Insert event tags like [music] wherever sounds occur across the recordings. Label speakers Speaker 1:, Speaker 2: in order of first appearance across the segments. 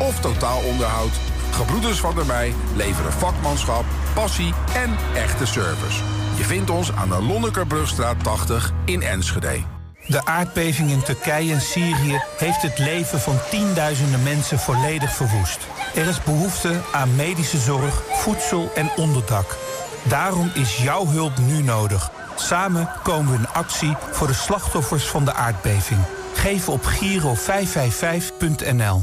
Speaker 1: of totaalonderhoud. Gebroeders van der Mei leveren vakmanschap, passie en echte service. Je vindt ons aan de Lonnekerbrugstraat 80 in Enschede.
Speaker 2: De aardbeving in Turkije en Syrië heeft het leven van tienduizenden mensen volledig verwoest. Er is behoefte aan medische zorg, voedsel en onderdak. Daarom is jouw hulp nu nodig. Samen komen we in actie voor de slachtoffers van de aardbeving. Geef op giro555.nl.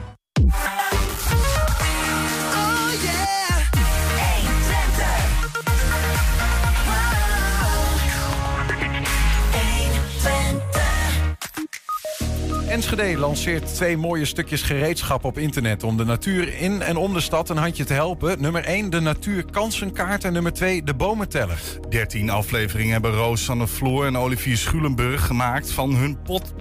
Speaker 3: Enschede lanceert twee mooie stukjes gereedschap op internet om de natuur in en om de stad een handje te helpen. Nummer 1 de natuurkansenkaart en nummer 2 de bomenteller.
Speaker 4: 13 afleveringen hebben Roos van der Vloer en Olivier Schulenburg gemaakt van hun pot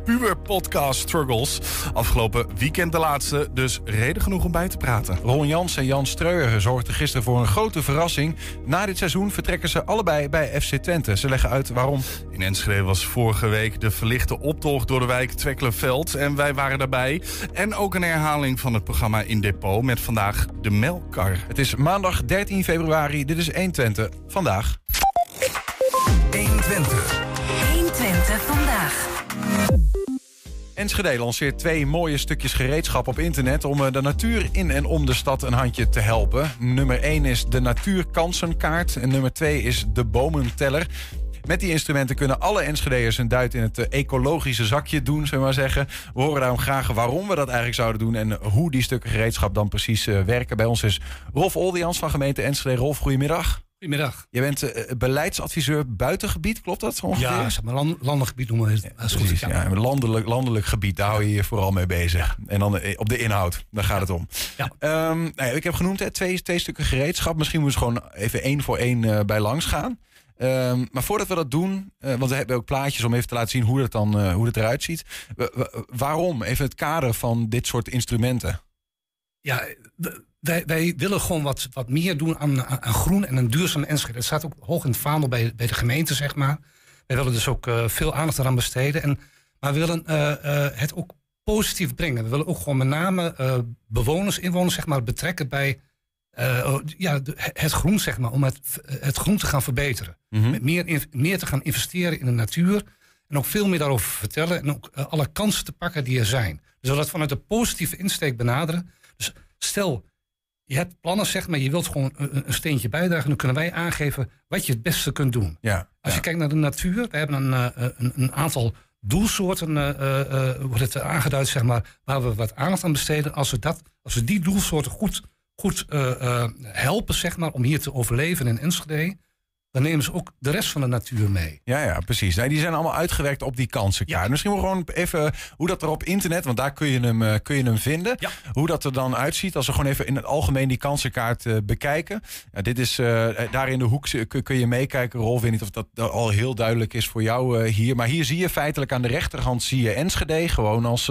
Speaker 4: podcast Struggles. Afgelopen weekend de laatste, dus reden genoeg om bij te praten.
Speaker 3: Ron Jans en Jan Streuer zorgden gisteren voor een grote verrassing. Na dit seizoen vertrekken ze allebei bij FC Twente. Ze leggen uit waarom.
Speaker 4: In Enschede was vorige week de verlichte optocht door de wijk Twekkelenveld en wij waren daarbij. En ook een herhaling van het programma in Depot met vandaag de melkkar.
Speaker 3: Het is maandag 13 februari. Dit is 120 vandaag.
Speaker 5: 120.
Speaker 6: 120 vandaag.
Speaker 3: Enschede lanceert twee mooie stukjes gereedschap op internet om eh, de natuur in en om de stad een handje te helpen. Nummer 1 is de Natuurkansenkaart en nummer 2 is de Bomenteller. Met die instrumenten kunnen alle Enschede'ers een duit in het eh, ecologische zakje doen, zullen we maar zeggen. We horen daarom graag waarom we dat eigenlijk zouden doen en hoe die stukken gereedschap dan precies eh, werken. Bij ons is Rolf Oldians van gemeente Enschede. Rolf, goedemiddag.
Speaker 7: Goedemiddag.
Speaker 3: Je bent uh, beleidsadviseur buitengebied, klopt dat ongeveer?
Speaker 7: Ja, zeg maar land, landelijk gebied noemen we het.
Speaker 3: precies, ja. landelijk, landelijk gebied, daar hou je je vooral mee bezig. En dan op de inhoud, daar gaat het om. Ja. Um, nou ik heb genoemd hè, twee, twee stukken gereedschap. Misschien moeten we gewoon even één voor één uh, bij langs gaan. Um, maar voordat we dat doen, uh, want we hebben ook plaatjes om even te laten zien hoe het, dan, uh, hoe het eruit ziet. waarom? Even het kader van dit soort instrumenten.
Speaker 7: Ja, wij, willen gewoon wat, wat meer doen aan, groen en een duurzaam Enschede. Dat staat ook hoog in het vaandel bij, bij de gemeente, zeg maar. Wij willen dus ook uh, veel aandacht eraan besteden. En, maar we willen het ook positief brengen. We willen ook gewoon met name bewoners, inwoners, zeg maar, betrekken bij uh, ja, het groen, zeg maar, om het, het groen te gaan verbeteren. Mm Met meer, meer te gaan investeren in de natuur. En ook veel meer daarover vertellen. En ook uh, alle kansen te pakken die er zijn. Dus dat vanuit de positieve insteek benaderen. Dus stel, je hebt plannen, zeg maar, je wilt gewoon een, een, steentje bijdragen. Dan kunnen wij aangeven wat je het beste kunt doen.
Speaker 3: Ja,
Speaker 7: Als je kijkt naar de natuur, we hebben een, uh, een, een aantal doelsoorten, wordt het aangeduid, zeg maar, waar we wat aandacht aan besteden. Als we, dat, als we die doelsoorten goed goed uh, helpen, zeg maar, om hier te overleven in Enschede dan nemen ze ook de rest van de natuur mee.
Speaker 3: Ja, ja, precies. Nee, die zijn allemaal uitgewerkt op die kansenkaart. Ja. Misschien wel gewoon even hoe dat er op internet, want daar kun je hem, uh, kun je hem vinden. Ja. Hoe dat er dan uitziet. Als we gewoon even in het algemeen die kansenkaart uh, bekijken. Ja, dit is uh, daar in de hoek kun, kun je meekijken. Rolf, weet niet of dat al heel duidelijk is voor jou hier. Maar hier zie je feitelijk aan de rechterhand zie je Enschede. Gewoon als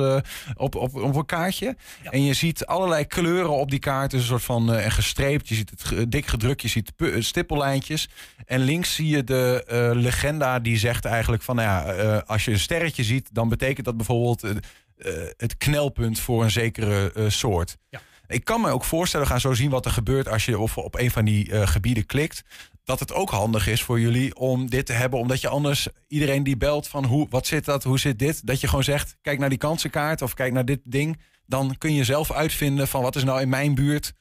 Speaker 3: op, op, op een kaartje. Ja. En je ziet allerlei kleuren op die kaart. Dus een soort van gestreept. Je ziet het dik gedrukt. Je ziet stippellijntjes. En links zie je de uh, legenda die zegt eigenlijk van... Nou ja, uh, als je een sterretje ziet, dan betekent dat bijvoorbeeld... Uh, het knelpunt voor een zekere soort. Ja. Ik kan me ook voorstellen, we gaan zo zien wat er gebeurt... als je op, op een van die gebieden klikt... dat het ook handig is voor jullie om dit te hebben. Omdat je anders iedereen die belt van hoe, wat zit dat, hoe zit dit... dat je gewoon zegt, kijk naar die kansenkaart of kijk naar dit ding... dan kun je zelf uitvinden van wat is nou in mijn buurt...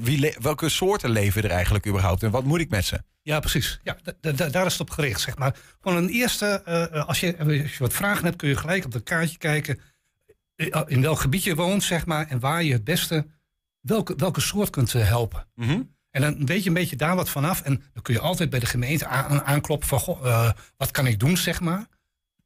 Speaker 3: wie welke soorten leven er eigenlijk überhaupt en wat moet ik met ze?
Speaker 7: Ja, precies. Ja, daar is het op gericht, zeg maar. Gewoon een eerste, uh, als, je, als je wat vragen hebt, kun je gelijk op het kaartje kijken eh, in welk gebied je woont, zeg maar, en waar je het beste welke, welke soort kunt helpen. Mm -hmm. En dan weet je een beetje daar wat vanaf. En dan kun je altijd bij de gemeente aan, aankloppen van, goh, uh, wat kan ik doen, zeg maar.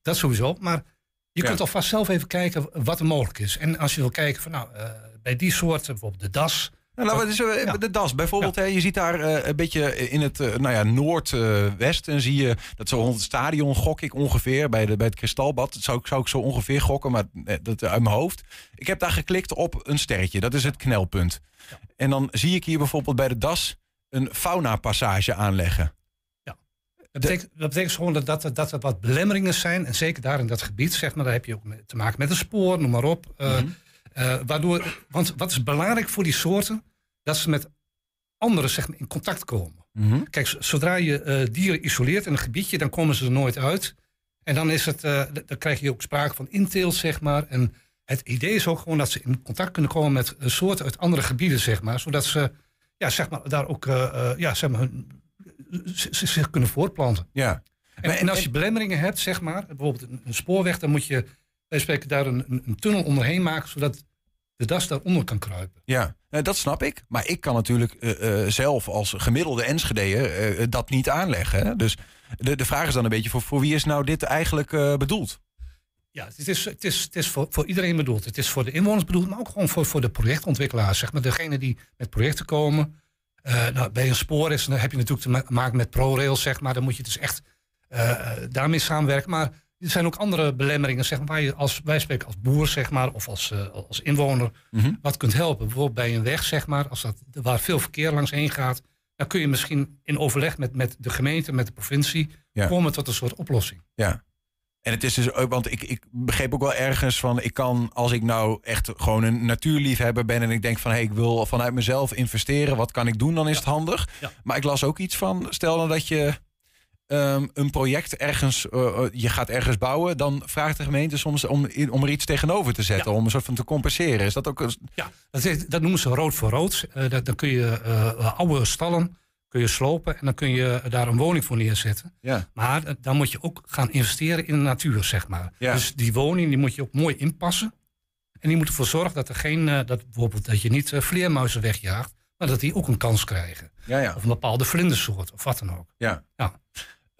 Speaker 7: Dat sowieso. Maar je ja. kunt alvast zelf even kijken wat er mogelijk is. En als je wil kijken van, nou, uh, bij die soort, bijvoorbeeld de das,
Speaker 3: nou, nou, dus, uh, De das bijvoorbeeld. Ja. Hè, je ziet daar uh, een beetje in het uh, nou ja, noordwesten. zie je dat zo rond het stadion gok ik ongeveer. Bij, de, bij het kristalbad. Dat zou, zou ik zo ongeveer gokken. Maar dat uit mijn hoofd. Ik heb daar geklikt op een sterretje. Dat is het knelpunt. Ja. En dan zie ik hier bijvoorbeeld bij de das een fauna passage aanleggen.
Speaker 7: Dat betekent, dat betekent gewoon dat, dat, er- dat er wat belemmeringen zijn. En zeker daar in dat gebied, zeg maar, daar heb je ook te maken met een spoor, noem maar op. Eh,
Speaker 3: Mhm.
Speaker 7: Eh, waardoor, want wat is belangrijk voor die soorten? Dat ze met anderen zeg maar, in contact komen.
Speaker 3: Mhm.
Speaker 7: Kijk, zodra je eh, dieren isoleert in een gebiedje, dan komen ze er nooit uit. En dan, is het, eh, dan krijg je ook sprake van inteelt, zeg maar. En het idee is ook gewoon dat ze in contact kunnen komen met soorten uit andere gebieden, zeg maar. Zodat ze ja, zeg maar, daar ook ja, zeg maar, hun, zich kunnen voortplanten.
Speaker 3: Ja.
Speaker 7: En, en als je belemmeringen hebt, zeg maar, bijvoorbeeld een spoorweg, dan moet je bij spreken daar een, een, tunnel onderheen maken, zodat de das daaronder kan kruipen.
Speaker 3: Ja, eh, dat snap ik. Maar ik kan natuurlijk eh, eh, zelf als gemiddelde Enschedeër dat niet aanleggen. Hè? Dus de, de vraag is dan een beetje, voor, voor wie is nou dit eigenlijk bedoeld?
Speaker 7: Ja, het is, het is, het is voor, voor iedereen bedoeld. Het is voor de inwoners bedoeld, maar ook gewoon voor, voor de projectontwikkelaars. Zeg maar, degene die met projecten komen. Nou, bij een spoor is, dan heb je natuurlijk te ma- maken met ProRails, zeg maar. Dan moet je dus echt daarmee samenwerken. Maar er zijn ook andere belemmeringen, zeg maar, waar je als, wij spreken als boer, zeg maar, of als, eh, als inwoner,
Speaker 3: Mhm.
Speaker 7: wat kunt helpen. Bijvoorbeeld bij een weg, zeg maar, als dat, waar veel verkeer langs heen gaat. Dan kun je misschien in overleg met, met de gemeente, met de provincie,
Speaker 3: Ja.
Speaker 7: komen tot een soort oplossing.
Speaker 3: Ja. En het is dus ook, want ik, ik begreep ook wel ergens van, ik kan als ik nou echt gewoon een natuurliefhebber ben en ik denk van, hé, ik wil vanuit mezelf investeren, wat kan ik doen, dan is het handig.
Speaker 7: Ja.
Speaker 3: Maar ik las ook iets van, stel nou dat je ehm, een project ergens, eh, eh, je gaat ergens bouwen, dan vraagt de gemeente soms om, om er iets tegenover te zetten,
Speaker 7: Ja.
Speaker 3: om een soort van te compenseren. Is dat ook een,
Speaker 7: Ja, dat, is, dat noemen ze rood voor rood. Eh, dat, dan kun je oude stallen kun je slopen en dan kun je daar een woning voor neerzetten.
Speaker 3: ja.
Speaker 7: Maar dan moet je ook gaan investeren in de natuur, zeg maar.
Speaker 3: Ja.
Speaker 7: Dus die woning die moet je ook mooi inpassen. En die moet ervoor zorgen dat er geen, dat bijvoorbeeld dat je niet vleermuizen wegjaagt, maar dat die ook een kans krijgen.
Speaker 3: Ja, ja.
Speaker 7: Of een bepaalde vlindersoort of wat dan ook.
Speaker 3: Ja.
Speaker 7: Ja.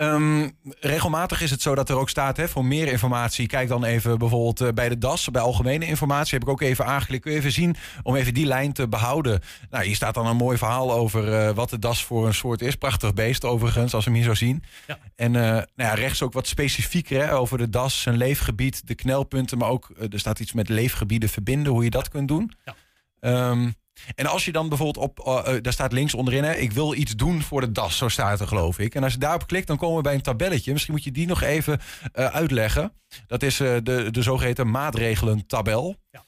Speaker 3: Ehm, regelmatig is het zo dat er ook staat, hè, voor meer informatie, kijk dan even bijvoorbeeld eh, bij de DAS, bij algemene informatie, heb ik ook even aangeklikt. Kun je even zien om even die lijn te behouden. Nou, hier staat dan een mooi verhaal over eh, wat de DAS voor een soort is. Prachtig beest overigens, als we hem hier zo zien.
Speaker 7: Ja.
Speaker 3: En eh, nou ja, rechts ook wat specifieker hè, over de DAS, zijn leefgebied, de knelpunten, maar ook er staat iets met leefgebieden verbinden, hoe je dat kunt doen.
Speaker 7: Ja.
Speaker 3: Ehm, en als je dan bijvoorbeeld op, eh, eh, daar staat links onderin, hè, ik wil iets doen voor de DAS, zo staat er geloof ik. En als je daarop klikt, dan komen we bij een tabelletje. Misschien moet je die nog even eh, uitleggen. Dat is de, de zogeheten maatregelen-tabel.
Speaker 7: Ja.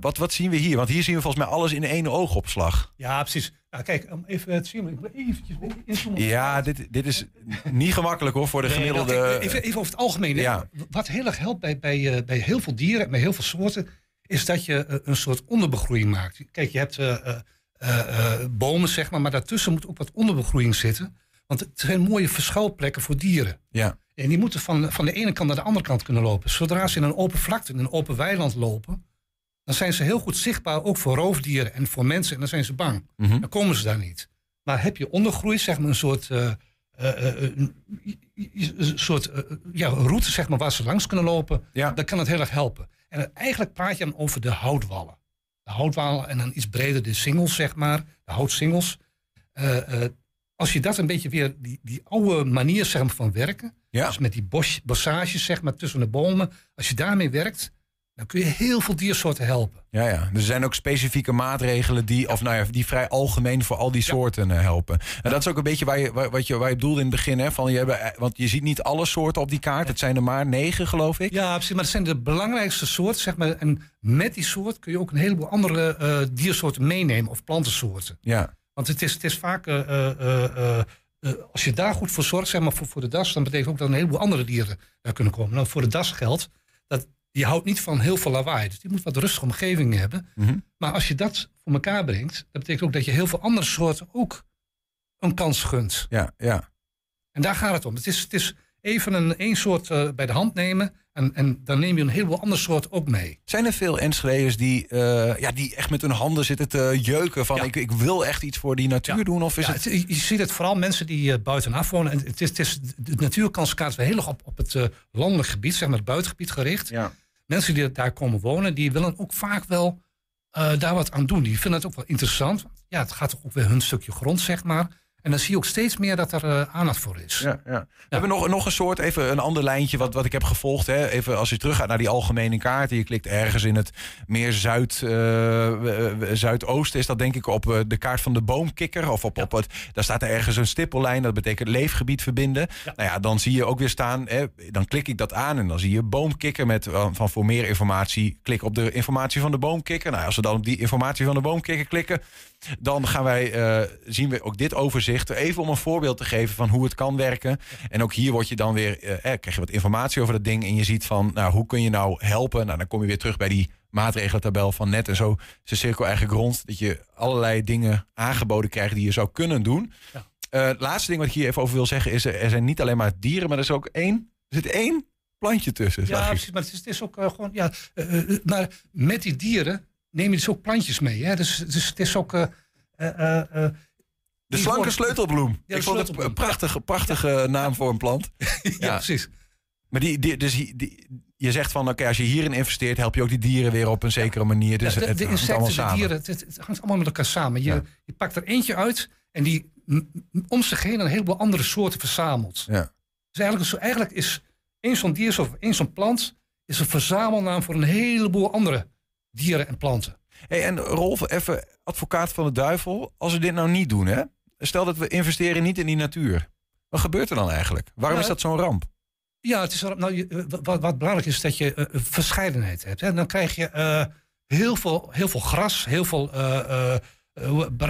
Speaker 3: Wat, wat zien we hier? Want hier zien we volgens mij alles in één oogopslag.
Speaker 7: Ja, precies. Nou, kijk, om even te zien. Ik wil eventjes inzoomen.
Speaker 3: Ja, dit, dit is niet gemakkelijk hoor voor de
Speaker 7: Nee,
Speaker 3: gemiddelde.
Speaker 7: nou, even, even over het algemeen.
Speaker 3: Ja.
Speaker 7: Wat heel erg helpt bij, bij, bij heel veel dieren, bij heel veel soorten, is dat je eh, een soort onderbegroeiing maakt. Kijk, je hebt eh, eh, bomen, zeg maar, maar daartussen moet ook wat onderbegroeiing zitten. Want het zijn mooie verschuilplekken voor dieren.
Speaker 3: ja.
Speaker 7: En die moeten van, van de ene kant naar de andere kant kunnen lopen. Zodra ze in een open vlakte, in een open weiland lopen, dan zijn ze heel goed zichtbaar, ook voor roofdieren en voor mensen. En dan zijn ze bang.
Speaker 3: Mhm.
Speaker 7: Dan komen ze daar niet. Maar heb je ondergroei, zeg maar een soort, soort ja, route zeg maar, waar ze langs kunnen lopen,
Speaker 3: Ja.
Speaker 7: dan kan het heel erg helpen. En eigenlijk praat je dan over de houtwallen. De houtwallen en dan iets breder de singles, zeg maar, de houtsingels. Eh, eh, als je dat een beetje weer, die, die oude manier zeg maar, van werken,
Speaker 3: Ja.
Speaker 7: dus met die bos, bossages zeg maar, tussen de bomen, als je daarmee werkt, dan kun je heel veel diersoorten helpen.
Speaker 3: Ja, ja. Er zijn ook specifieke maatregelen die, of nou ja, die vrij algemeen voor al die soorten eh, helpen. En dat is ook een beetje waar je, waar, wat je, waar je bedoelde in het begin. Hè, van je hebt, eh, want je ziet niet alle soorten op die kaart. Het zijn er maar negen, geloof ik.
Speaker 7: Ja, precies. Maar het zijn de belangrijkste soorten, zeg maar. En met die soort kun je ook een heleboel andere eh, diersoorten meenemen of plantensoorten.
Speaker 3: Ja,
Speaker 7: Want het is, het is vaak, als je daar goed voor zorgt, zeg maar voor, voor de das, dan betekent ook dat een heleboel andere dieren daar kunnen komen. Nou, voor de das geldt dat die houdt niet van heel veel lawaai. Dus die moet wat rustige omgeving hebben.
Speaker 3: Mhm.
Speaker 7: Maar als je dat voor elkaar brengt, dat betekent ook dat je heel veel andere soorten ook een kans gunt.
Speaker 3: ja, ja.
Speaker 7: En daar gaat het om. Het is, het is even een één soort eh, bij de hand nemen. En, en dan neem je een heleboel andere soorten ook mee.
Speaker 3: Zijn er veel Enschede'ers die, eh, ja, die echt met hun handen zitten te jeuken van
Speaker 7: Ja.
Speaker 3: ik, ik wil echt iets voor die natuur
Speaker 7: Ja.
Speaker 3: doen? Of is
Speaker 7: Ja,
Speaker 3: het...
Speaker 7: het- je ziet het vooral mensen die eh, buitenaf wonen. En het is, het is, de natuurkanskaart is wel heel erg op, op het eh, landelijk gebied, zeg maar het buitengebied gericht.
Speaker 3: Ja.
Speaker 7: Mensen die daar komen wonen, die willen ook vaak wel daar wat aan doen. Die vinden het ook wel interessant. Ja, het gaat toch ook weer hun stukje grond, zeg maar. En dan zie je ook steeds meer dat er uh, aandacht voor is.
Speaker 3: Ja, ja. We hebben nog, nog een soort, even een ander lijntje wat, wat ik heb gevolgd. Hè. Even als je teruggaat naar die algemene kaart. En je klikt ergens in het meer zuid, uh, zuidoosten. Is dat denk ik op de kaart van de boomkikker. Of op, op het, daar staat er ergens een stippellijn. Dat betekent leefgebied verbinden. Nou ja, dan zie je ook weer staan. Hè, dan klik ik dat aan en dan zie je boomkikker met van voor meer informatie. Klik op de informatie van de boomkikker. Nou, als we dan op die informatie van de boomkikker klikken dan gaan wij, uh, zien we ook dit overzicht. Even om een voorbeeld te geven van hoe het kan werken. En ook hier word je dan weer, uh, krijg je wat informatie over dat ding. En je ziet van, nou, hoe kun je nou helpen? Nou, dan kom je weer terug bij die maatregelentabel van net. En zo is de cirkel eigenlijk rond. Dat je allerlei dingen aangeboden krijgt die je zou kunnen doen. Ja. Uh, het laatste ding wat ik hier even over wil zeggen is... er zijn niet alleen maar dieren, maar er is ook één... Er zit één plantje tussen.
Speaker 7: Ja, precies. Maar het is, het is ook gewoon... Ja, maar met die dieren neem je dus ook plantjes mee. Hè? Dus, dus het is ook... Uh,
Speaker 3: uh, de slanke sleutelbloem. Ja, Ik vond het een prachtige, prachtige naam voor een plant. [laughs]
Speaker 7: ja, precies.
Speaker 3: Maar die, die, dus die, je zegt van, oké, als je hierin investeert, help je ook die dieren weer op een zekere manier. Dus
Speaker 7: de,
Speaker 3: het,
Speaker 7: de insecten, de dieren, het, het, hangt allemaal met elkaar samen. Je, je pakt er eentje uit en die om zich heen een heleboel andere soorten verzamelt. Ja. Dus eigenlijk, eigenlijk is één zo'n dier of één zo'n plant is een verzamelnaam voor een heleboel andere dieren en planten.
Speaker 3: Hey, en Rolf, even advocaat van de duivel. Als we dit nou niet doen, hè? stel dat we investeren niet in die natuur. Wat gebeurt er dan eigenlijk? Waarom is dat zo'n ramp?
Speaker 7: Ja, het is, nou, wat, wat, belangrijk is dat je uh, verscheidenheid hebt. Hè? Dan krijg je uh, heel, veel, heel veel gras, heel veel uh,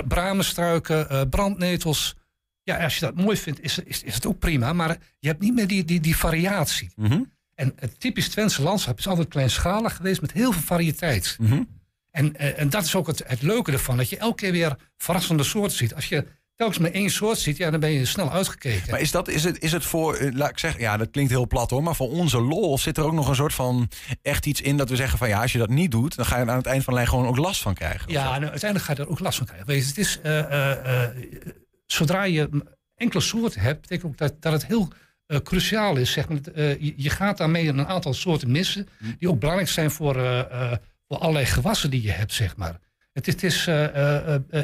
Speaker 7: bramenstruiken, brandnetels. Ja, als je dat mooi vindt, is, is, is het ook prima. Maar je hebt niet meer die, die, die variatie. Mm en het typisch Twentse landschap is altijd kleinschalig geweest met heel veel variëteit. Mhm. en, eh, en dat is ook het, het leuke ervan, dat je elke keer weer verrassende soorten ziet. Als je telkens maar één soort ziet, ja, dan ben je snel uitgekeken.
Speaker 3: Maar is, dat, is, het, is het voor, eh, laat ik zeggen, ja, dat klinkt heel plat hoor, maar voor onze lol zit er ook nog een soort van echt iets in dat we zeggen van ja, als je dat niet doet, dan ga je aan het eind van de lijn gewoon ook last van krijgen.
Speaker 7: Ja, nou, uiteindelijk ga je er ook last van krijgen. Weet je, het is, uh, zodra je enkele soorten hebt, betekent ook dat, dat het heel uh, cruciaal is. Zeg maar, uh, je, je, gaat daarmee een aantal soorten missen hm. die ook belangrijk zijn voor, uh, voor allerlei gewassen die je hebt. Zeg maar. Het, het is,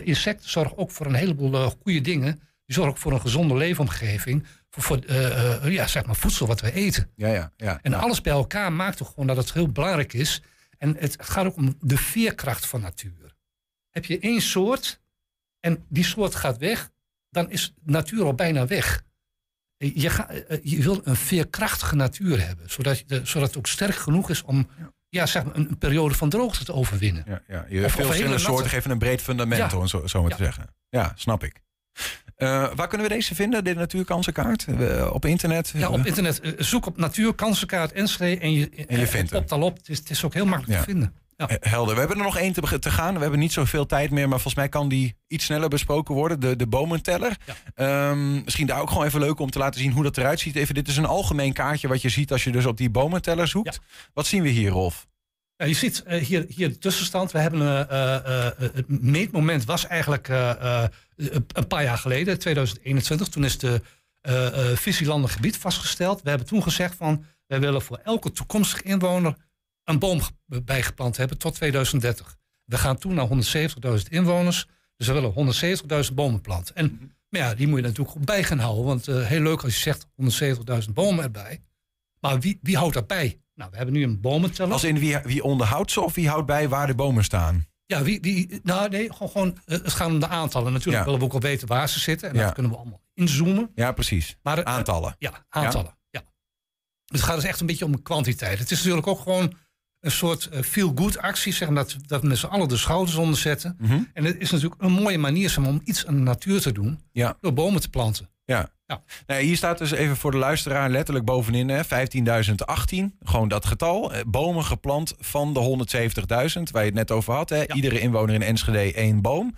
Speaker 7: insecten zorgen ook voor een heleboel goede dingen. Die zorgen ook voor een gezonde leefomgeving. Voor, voor ja, zeg maar voedsel wat we eten.
Speaker 3: Ja, ja, ja,
Speaker 7: en alles bij elkaar maakt toch gewoon dat het heel belangrijk is. En het gaat ook om de veerkracht van natuur. Heb je één soort en die soort gaat weg, dan is natuur al bijna weg. Je, ga, eh, eh, je wil een veerkrachtige natuur hebben, zodat, je, zodat het ook sterk genoeg is om ja. zeg maar een, periode van droogte te overwinnen.
Speaker 3: Ja, ja. Je hebt veel verschillende soorten geven een breed fundament, om zo, zo maar te zeggen. Ja, snap ik. Uh, waar kunnen we deze vinden, de natuurkansenkaart? Uh, op internet?
Speaker 7: Ja, op internet. Uh, zoek op natuurkansenkaart Enschede en je,
Speaker 3: en je vindt
Speaker 7: het. al op. Het is, het is ook heel makkelijk te vinden.
Speaker 3: Ja. Eh, helder. We hebben er nog één te, te, gaan. We hebben niet zoveel tijd meer, maar volgens mij kan die iets sneller besproken worden. De, de bomenteller. Ehm, misschien daar ook gewoon even leuk om te laten zien hoe dat eruit ziet. Even, dit is een algemeen kaartje wat je ziet als je dus op die bomenteller zoekt. Wat zien we hier, Rolf?
Speaker 7: Ja, je ziet uh, hier, hier de tussenstand. We hebben uh, het meetmoment was eigenlijk een paar jaar geleden, 2021. Toen is de visielandig gebied vastgesteld. We hebben toen gezegd van wij willen voor elke toekomstige inwoner een boom bijgeplant hebben tot 2030. We gaan toen naar 170.000 inwoners. Dus we willen 170.000 bomen planten. En mhm. maar ja, die moet je natuurlijk goed bij gaan houden. Want uh, heel leuk als je zegt 170.000 bomen erbij. Maar wie, wie houdt dat bij? Nou, we hebben nu een bomenteller.
Speaker 3: Als in wie, wie onderhoudt ze of wie houdt bij waar de bomen staan?
Speaker 7: Ja, wie, wie, nou nee, gewoon, gewoon uh, het gaat om de aantallen. Natuurlijk willen we ook al weten waar ze zitten. En ja. dat kunnen we allemaal inzoomen.
Speaker 3: Ja, precies. Maar, uh, aantallen.
Speaker 7: ja, aantallen. Ja. Dus het gaat dus echt een beetje om kwantiteit. Het is natuurlijk ook gewoon een soort uh, feel-good actie. Zeg maar, dat, dat met z'n allen de schouders onder zetten. Mhm. En het is natuurlijk een mooie manier zeg maar, om iets aan de natuur te doen. Ja. Door bomen te planten.
Speaker 3: Ja. ja. Nou, hier staat dus even voor de luisteraar letterlijk bovenin 15.018. Gewoon dat getal. Eh, bomen geplant van de 170.000 waar je het net over had. Hè. Iedere inwoner in Enschede één boom.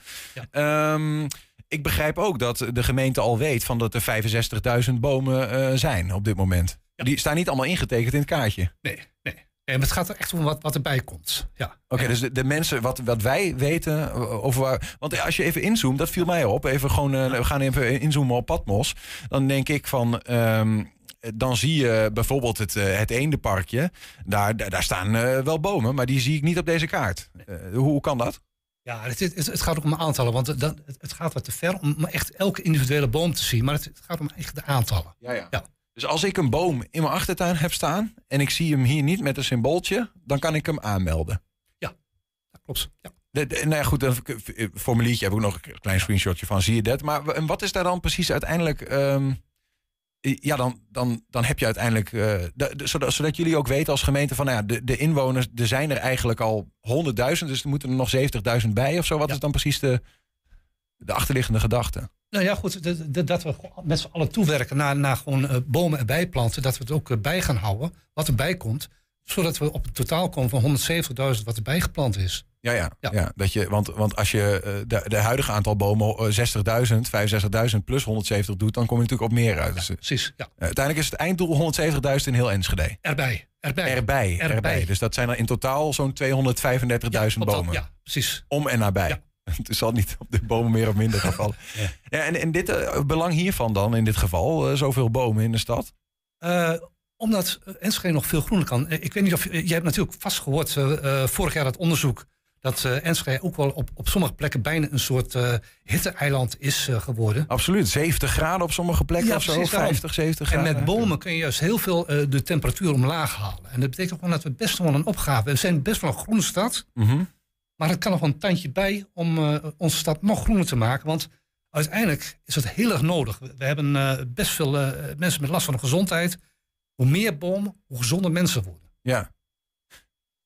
Speaker 3: Ja. Um, ik begrijp ook dat de gemeente al weet van dat er 65.000 bomen uh, zijn op dit moment. Die staan niet allemaal ingetekend in het kaartje.
Speaker 7: Nee, nee. En het gaat er echt om wat, wat erbij komt. Ja.
Speaker 3: Oké, dus de, de, mensen, wat, wat wij weten over waar. Want als je even inzoomt, dat viel mij op. Even gewoon, uh, we gaan even inzoomen op Patmos. Dan denk ik van. Um, dan zie je bijvoorbeeld het, uh, het eendenparkje. Daar, daar, daar staan uh, wel bomen, maar die zie ik niet op deze kaart. hoe, hoe kan dat?
Speaker 7: Ja, het, het, het gaat ook om aantallen. Want dan, het, het gaat wat te ver om echt elke individuele boom te zien. Maar het, het gaat om echt de aantallen.
Speaker 3: Ja, ja.
Speaker 7: Ja.
Speaker 3: Dus als ik een boom in mijn achtertuin heb staan en ik zie hem hier niet met een symbooltje, dan kan ik hem aanmelden.
Speaker 7: Dat klopt. Ja.
Speaker 3: De, de- nou ja, goed, een formuliertje heb ik ook nog een klein screenshotje van, zie je dat? Maar en wat is daar dan precies uiteindelijk... ehm, ja, dan, dan, dan heb je uiteindelijk... eh, de- de- zodat, zodat jullie ook weten als gemeente van... Nou ja, de, de inwoners, er zijn er eigenlijk al 100.000... dus er moeten er nog 70.000 bij of zo. Wat
Speaker 7: Ja.
Speaker 3: is dan precies de, de achterliggende gedachte?
Speaker 7: Nou ja, goed. Dat, dat- we met z'n allen toewerken naar, naar gewoon eh, bomen erbij planten. Dat we het ook eh, bij gaan houden. Wat erbij komt. Zodat we op een totaal komen van 170.000 wat erbij geplant is.
Speaker 3: Ja, ja. ja.
Speaker 7: Ja.
Speaker 3: dat je, want, want als je eh, de, de huidige aantal bomen eh, 60.000, 65.000 plus 170 doet... dan kom je natuurlijk op meer uit. Dus,
Speaker 7: Precies. Ja.
Speaker 3: uiteindelijk is het einddoel 170.000 in heel Enschede.
Speaker 7: Erbij. Erbij.
Speaker 3: Erbij, erbij.
Speaker 7: Erbij.
Speaker 3: Dus dat zijn er in totaal zo'n 235.000
Speaker 7: Ja, klopt dat.
Speaker 3: bomen.
Speaker 7: Ja, precies.
Speaker 3: Om en nabij. [laughs] Het zal niet op de bomen meer of minder gaan [laughs] vallen. ja. en, en dit eh, belang hiervan dan, in dit geval, eh, zoveel bomen in de stad?
Speaker 7: Eh, omdat Enschede nog veel groener kan. Ik weet niet of je, je hebt natuurlijk vast gehoord eh, eh, vorig jaar dat onderzoek dat Enschede ook wel op, op sommige plekken bijna een soort hitte-eiland is geworden.
Speaker 3: Absoluut. 70 graden op sommige plekken
Speaker 7: Ja,
Speaker 3: of zo.
Speaker 7: precies daarom.
Speaker 3: 50, 70
Speaker 7: En
Speaker 3: graden.
Speaker 7: met bomen kun je juist heel veel de temperatuur omlaag halen. En dat betekent gewoon dat we best wel een opgave. We zijn best wel een groene stad,
Speaker 3: Mhm.
Speaker 7: Maar er kan nog een tandje bij om eh, onze stad nog groener te maken. Want uiteindelijk is het heel erg nodig. We, we hebben eh, best veel eh, mensen met last van de gezondheid. Hoe meer bomen, hoe gezonder mensen worden.
Speaker 3: Ja.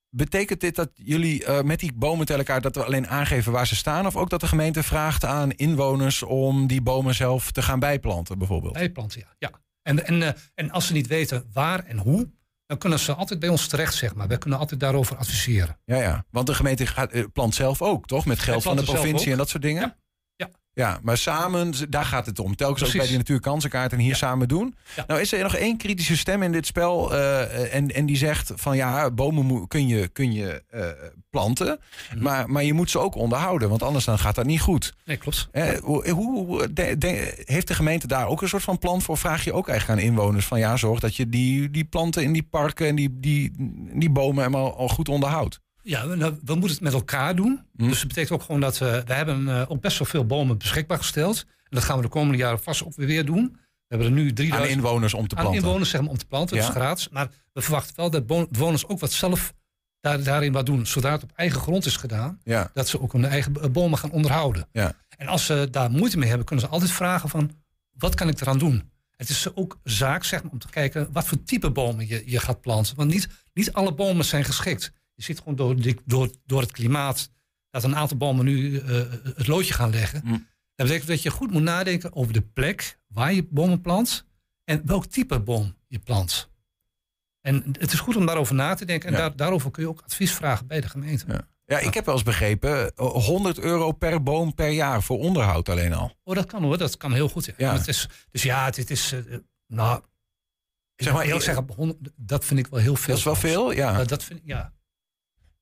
Speaker 3: Betekent dit dat jullie met die bomen elkaar dat we alleen aangeven waar ze staan? Of ook dat de gemeente vraagt aan inwoners om die bomen zelf te gaan bijplanten, bijvoorbeeld?
Speaker 7: Bijplanten, ja. ja. En, en, en als ze niet weten waar en hoe, dan kunnen ze altijd bij ons terecht, zeg maar. Wij kunnen altijd daarover adviseren.
Speaker 3: Ja, ja. Want de gemeente gaat, eh, plant zelf ook, toch? Met geld van de provincie en dat soort dingen?
Speaker 7: Ja. Ja.
Speaker 3: Maar samen, daar gaat het om. Telkens ook
Speaker 7: Precies.
Speaker 3: bij die natuurkansenkaart en hier
Speaker 7: Ja.
Speaker 3: samen doen.
Speaker 7: Ja.
Speaker 3: Nou is er nog één kritische stem in dit spel. eh, en, en die zegt van ja, bomen kun je, kun je eh, planten.
Speaker 7: Mhm.
Speaker 3: maar, maar je moet ze ook onderhouden. Want anders dan gaat dat niet goed.
Speaker 7: Nee, klopt.
Speaker 3: Eh, hoe, hoe- de- de- heeft de gemeente daar ook een soort van plan voor? Vraag je ook eigenlijk aan inwoners van ja, zorg dat je die, die planten in die parken en die, die, die bomen helemaal al goed onderhoudt.
Speaker 7: Ja, we, nou, we moeten het met elkaar doen.
Speaker 3: Hm.
Speaker 7: Dus dat betekent ook gewoon dat we, we hebben eh, ook best wel veel bomen beschikbaar gesteld. En dat gaan we de komende jaren vast ook weer doen. We hebben er nu
Speaker 3: Aan
Speaker 7: 3000
Speaker 3: inwoners om te
Speaker 7: aan
Speaker 3: planten.
Speaker 7: inwoners zeg maar, om te planten,
Speaker 3: Ja.
Speaker 7: dus gratis. Maar we verwachten wel dat bewoners ook wat zelf daar, daarin wat doen. Zodra het op eigen grond is gedaan,
Speaker 3: Ja,
Speaker 7: dat ze ook hun eigen eh, bomen gaan onderhouden.
Speaker 3: ja.
Speaker 7: En als ze daar moeite mee hebben, kunnen ze altijd vragen van... wat kan ik eraan doen? Het is ook zaak zeg maar, om te kijken wat voor type bomen je, je gaat planten. Want niet, niet alle bomen zijn geschikt. Je ziet gewoon door, die- door, door het klimaat dat een aantal bomen nu eh, het loodje gaan leggen.
Speaker 3: Mm.
Speaker 7: Dat betekent dat je goed moet nadenken over de plek waar je bomen plant... en welk type boom je plant. En het is goed om daarover na te denken. En
Speaker 3: Ja.
Speaker 7: daar, daarover kun je ook advies vragen bij de gemeente.
Speaker 3: Ja. Ja, ik heb wel eens begrepen, eh, 100 euro per boom per jaar voor onderhoud alleen al.
Speaker 7: Oh, dat kan hoor. Dat kan heel goed. Ja. Het is, dus ja, dit is. eh, nou.
Speaker 3: Zeg maar, ik-
Speaker 7: zeggen, 100 dat vind ik wel heel veel.
Speaker 3: Dat is wel veel, ja.
Speaker 7: Dat, dat vind ik, ja.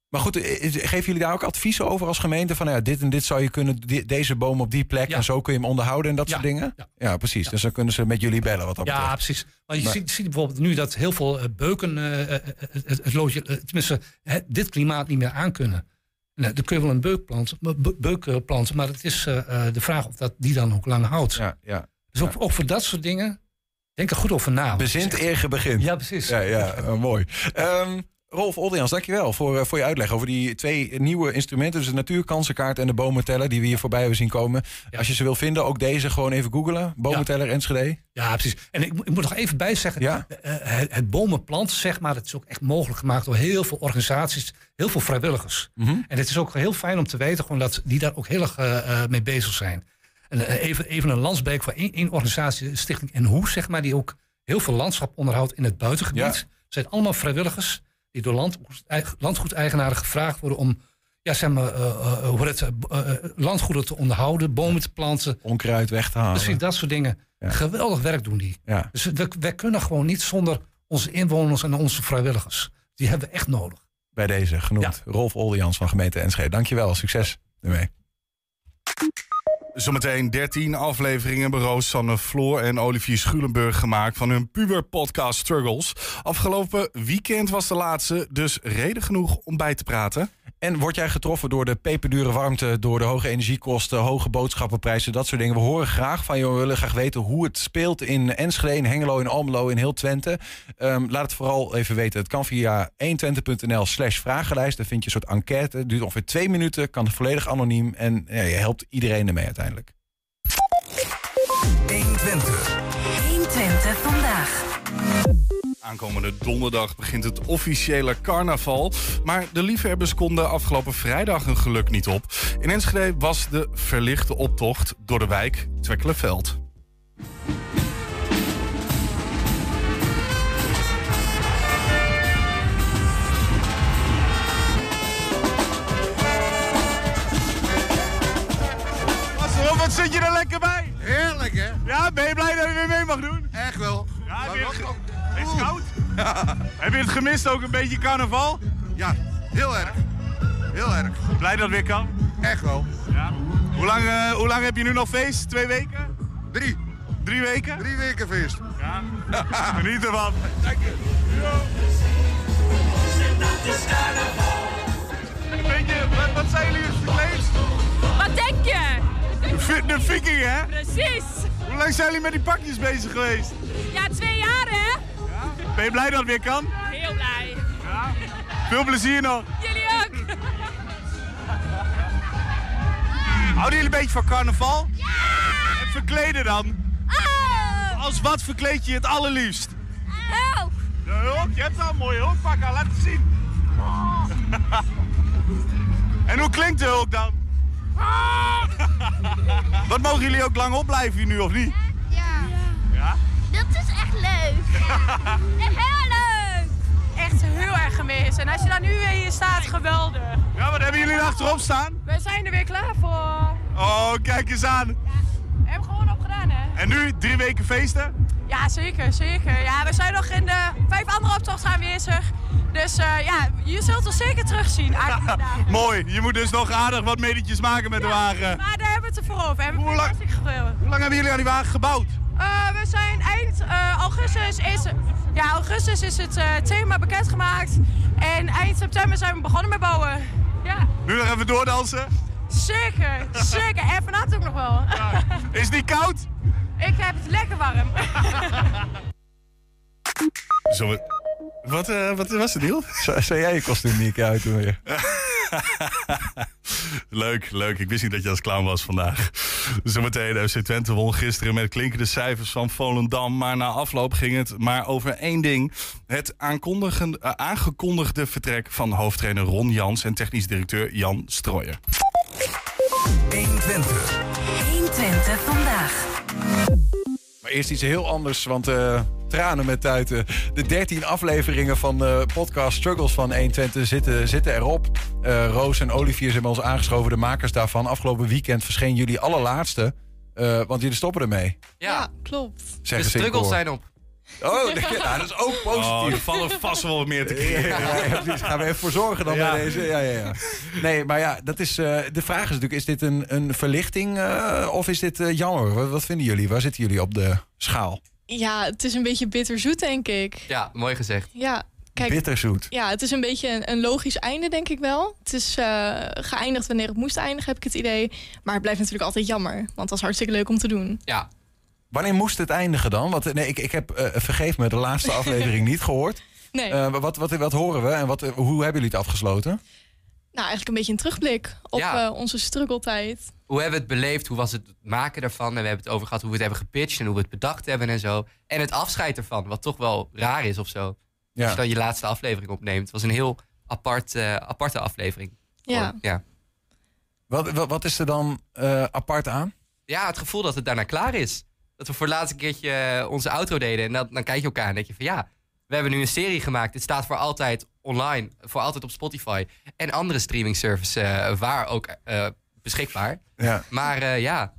Speaker 3: Maar goed, eh, eh, geven jullie daar ook adviezen over als gemeente? Van nou ja, dit en dit zou je kunnen, deze boom op die plek
Speaker 7: Ja.
Speaker 3: en zo kun je hem onderhouden en dat
Speaker 7: Ja.
Speaker 3: soort dingen?
Speaker 7: Ja.
Speaker 3: Ja, precies. Dus dan kunnen ze met jullie bellen wat dat
Speaker 7: ja,
Speaker 3: betreft.
Speaker 7: precies. Want je
Speaker 3: Maar-
Speaker 7: ziet, ziet bijvoorbeeld nu dat heel veel eh, beuken het, het, het loodje, tenminste, dit klimaat niet meer aankunnen. Nou, dan kun je wel een beuk planten, be- beuk planten maar het is de vraag of dat die dan ook lang houdt.
Speaker 3: Ja, ja.
Speaker 7: Dus ook, ook voor dat soort dingen, denk er goed over na.
Speaker 3: Bezint eer gebegint.
Speaker 7: Ja, precies.
Speaker 3: Ja, ja [laughs] mooi. Ehm, Rolf Oldians, dankjewel voor, eh, voor je uitleg over die twee nieuwe instrumenten. Dus de natuurkansenkaart en de bomenteller die we hier voorbij hebben zien komen.
Speaker 7: Ja.
Speaker 3: Als je ze wil vinden, ook deze gewoon even googelen. Bomenteller Enschede.
Speaker 7: Ja, precies. En ik, moet- ik moet nog even bijzeggen,
Speaker 3: Ja?
Speaker 7: eh, het, het bomenplant, zeg maar, dat is ook echt mogelijk gemaakt door heel veel organisaties, heel veel vrijwilligers.
Speaker 3: Mhm.
Speaker 7: En het is ook heel fijn om te weten gewoon dat die daar ook heel erg eh, eh, mee bezig zijn. En eh, even, even een landsbeek voor één, één organisatie, Stichting En Hoe, zeg maar, die ook heel veel landschap onderhoudt in het buitengebied.
Speaker 3: Ja.
Speaker 7: Het zijn allemaal vrijwilligers die door land, landgoedeigenaren gevraagd worden om ja, zeg maar, eh, eh, hoe het, eh, eh, landgoeden te onderhouden, bomen te planten.
Speaker 3: Onkruid weg te halen.
Speaker 7: Precies, dat soort dingen.
Speaker 3: Ja.
Speaker 7: Geweldig werk doen die.
Speaker 3: Ja.
Speaker 7: Dus we, kunnen gewoon niet zonder onze inwoners en onze vrijwilligers. Die hebben we echt nodig.
Speaker 3: Bij deze genoemd. Rolf Oldians van gemeente Enschede. Dankjewel, succes ermee.
Speaker 4: Zometeen 13 afleveringen Roos, Sanne Floor en Olivier Schulenburg gemaakt van hun puber podcast Struggles. Afgelopen weekend was de laatste, dus reden genoeg om bij te praten.
Speaker 3: En word jij getroffen door de peperdure warmte, door de hoge energiekosten, hoge boodschappenprijzen, dat soort dingen? We horen graag van je. We willen graag weten hoe het speelt in Enschede, in Hengelo, in Almelo, in heel Twente. Ehm, laat het vooral even weten. Het kan via 120.nl slash vragenlijst. Daar vind je een soort enquête. Het duurt ongeveer twee minuten, kan volledig anoniem. En ja, je helpt iedereen ermee uiteindelijk.
Speaker 6: 120. 120 vandaag.
Speaker 4: Aankomende donderdag begint het officiële carnaval. Maar de liefhebbers konden afgelopen vrijdag hun geluk niet op. In Enschede was de verlichte optocht door de wijk Twekkelenveld.
Speaker 5: Wat zit je er lekker bij?
Speaker 8: Heerlijk, hè?
Speaker 5: Ja, ben je blij dat je weer mee mag doen?
Speaker 8: Echt wel.
Speaker 5: Ja,
Speaker 8: Maar
Speaker 5: je is het koud? Heb je het gemist ook een beetje carnaval?
Speaker 8: Ja, heel erg. Heel erg.
Speaker 5: Blij dat het weer kan?
Speaker 8: Echt wel.
Speaker 5: Ja. Hoe lang, eh, hoe lang heb je nu nog feest? Twee weken?
Speaker 8: Drie.
Speaker 5: Drie weken?
Speaker 8: Drie weken feest.
Speaker 5: Ja. [laughs] Geniet ervan. Weet je, wat, wat zijn jullie verkleed?
Speaker 9: Wat denk je?
Speaker 5: De viking, hè?
Speaker 9: Precies.
Speaker 5: Hoe lang zijn jullie met die pakjes bezig geweest?
Speaker 9: Ja, twee jaar hè?
Speaker 5: Ben je blij dat het weer kan?
Speaker 9: Heel blij.
Speaker 5: Veel plezier nog.
Speaker 9: Jullie ook. [laughs]
Speaker 5: Houden jullie een beetje van carnaval? Ja! En verkleden dan?
Speaker 9: Oh,
Speaker 5: Als wat verkleed je het allerliefst?
Speaker 9: help.
Speaker 5: De hulk, je hebt al een mooie hulkpak aan, laat het zien. en hoe klinkt de hulk dan? [laughs] Wat mogen jullie ook lang opblijven hier nu of niet?
Speaker 9: Ja.
Speaker 5: Ja?
Speaker 9: Dat is echt leuk. [laughs] Echt heel leuk. Echt heel erg gemist. En als je dan nu weer hier staat, geweldig.
Speaker 5: Ja, wat hebben jullie er achterop staan?
Speaker 9: We zijn er weer klaar voor.
Speaker 5: Oh, kijk eens aan.
Speaker 9: We hebben gewoon opgedaan hè?
Speaker 5: En nu drie weken feesten?
Speaker 9: Ja, zeker, zeker. Ja, we zijn nog in de vijf andere optochten aanwezig. Dus eh, ja, je zult ons zeker terugzien eigenlijk [laughs] vandaag.
Speaker 5: Mooi, je moet dus nog aardig wat medetjes maken met de wagen.
Speaker 9: Maar daar hebben we het ervoor over. En we
Speaker 5: Hoe lang-. Hoe lang hebben jullie aan die wagen gebouwd?
Speaker 9: Eh, we zijn eind eh, augustus is, ja, augustus is het eh, thema bekendgemaakt. En eind september zijn we begonnen met bouwen. Ja,
Speaker 5: Nu nog even doordansen.
Speaker 9: zeker, [laughs] zeker. En vanavond ook nog wel.
Speaker 5: Is het niet koud?
Speaker 9: Ik heb het lekker warm.
Speaker 4: Zo, wat, eh, wat was het, Niel?
Speaker 3: Zou jij je kostuum niet een keer uitdoen weer? [laughs] [laughs]
Speaker 4: Leuk, leuk. Ik wist niet dat je als clown was vandaag. Zometeen, FC Twente won gisteren met klinkende cijfers van Volendam. Maar na afloop ging het maar over één ding. Het eh, aangekondigde vertrek van hoofdtrainer Ron Jans... en technisch directeur Jan Strooijer.
Speaker 6: 120. 120 vandaag.
Speaker 3: Maar eerst iets heel anders, want eh, tranen met tuiten. De 13 afleveringen van de podcast Struggles van 120 zitten, zitten erop. Eh, Roos en Olivier zijn bij ons aangeschoven, de makers daarvan. Afgelopen weekend verscheen jullie allerlaatste, eh, want jullie stoppen ermee.
Speaker 10: Ja,
Speaker 11: klopt.
Speaker 10: de
Speaker 3: Zeggen ze in
Speaker 10: struggles zijn op.
Speaker 3: Oh, [laughs] ja, dat is ook
Speaker 4: Oh, er
Speaker 3: positief.
Speaker 4: vallen vast wel wat meer te [laughs] krijgen.
Speaker 3: ja, ja, precies. Gaan we even voor zorgen dan
Speaker 4: Ja.
Speaker 3: bij deze. Ja, ja, ja. Nee, maar ja, dat is, eh, de vraag is natuurlijk: is dit een, een verlichting eh, of is dit eh, jammer? Wat, wat vinden jullie? Waar zitten jullie op de schaal?
Speaker 11: Ja, het is een beetje bitterzoet, denk ik.
Speaker 10: Ja, mooi gezegd.
Speaker 11: Ja, kijk.
Speaker 3: Bitterzoet.
Speaker 11: Ja, het is een beetje een, een logisch einde, denk ik wel. Het is eh, geëindigd wanneer het moest eindigen, heb ik het idee. Maar het blijft natuurlijk altijd jammer. Want het was hartstikke leuk om te doen.
Speaker 10: Ja.
Speaker 3: Wanneer moest het eindigen dan? Want nee, ik, ik heb, eh, vergeef me, de laatste [laughs] aflevering niet gehoord.
Speaker 11: Nee,
Speaker 3: Eh, wat, wat, wat horen we en wat, eh, hoe hebben jullie het afgesloten?
Speaker 11: nou eigenlijk een beetje een terugblik op
Speaker 10: Ja.
Speaker 11: eh, onze struggletijd.
Speaker 10: Hoe hebben we het beleefd? Hoe was het maken ervan? En we hebben het over gehad hoe we het hebben gepitcht en hoe we het bedacht hebben en zo. En het afscheid ervan, wat toch wel raar is of zo. Als
Speaker 3: Ja.
Speaker 10: je dan je laatste aflevering opneemt. Het was een heel apart, eh, aparte aflevering.
Speaker 11: Ja.
Speaker 10: Ja.
Speaker 3: Wat, wat, wat is er dan eh, apart aan?
Speaker 10: ja, het gevoel dat het daarna klaar is. Dat we voor het laatste keertje eh, onze outro deden. En dan, dan kijk je elkaar en denk je van ja, we hebben nu een serie gemaakt. Dit staat voor altijd online, voor altijd op Spotify. En andere streaming services eh, waar ook eh, beschikbaar.
Speaker 3: Ja.
Speaker 10: Maar eh, ja,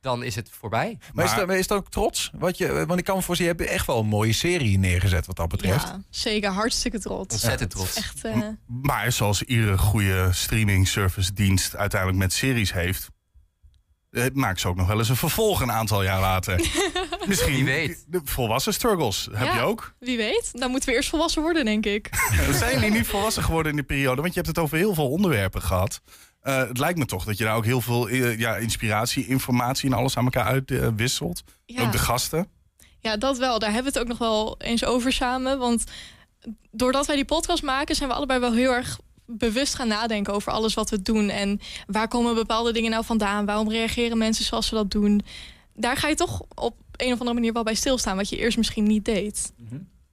Speaker 10: dan is het voorbij.
Speaker 3: Maar, is, dat, is dat ook trots? Wat je, want ik kan me voorzien, je hebt echt wel een mooie serie neergezet wat dat betreft.
Speaker 11: Ja, zeker. Hartstikke trots.
Speaker 10: Ontzettend trots.
Speaker 11: Echt, eh,
Speaker 4: Maar zoals iedere goede streaming service dienst uiteindelijk met series heeft. Eh, maakt ze ook nog wel eens een vervolg een aantal jaar later. [laughs] Misschien.
Speaker 10: Wie weet.
Speaker 4: De volwassen struggles heb
Speaker 11: Ja,
Speaker 4: je ook.
Speaker 11: Wie weet. Dan moeten we eerst volwassen worden, denk ik. [laughs]
Speaker 4: Zijn jullie niet volwassen geworden in die periode? Want je hebt het over heel veel onderwerpen gehad. Eh, het lijkt me toch dat je daar ook heel veel eh, ja, inspiratie, informatie en alles aan elkaar uitwisselt.
Speaker 11: Ja.
Speaker 4: Ook de gasten.
Speaker 11: Ja, dat wel. Daar hebben we het ook nog wel eens over samen. Want doordat wij die podcast maken, zijn we allebei wel heel erg bewust gaan nadenken over alles wat we doen. En waar komen bepaalde dingen nou vandaan? Waarom reageren mensen zoals ze dat doen? Daar ga je toch op een of andere manier wel bij stilstaan, wat je eerst misschien niet deed.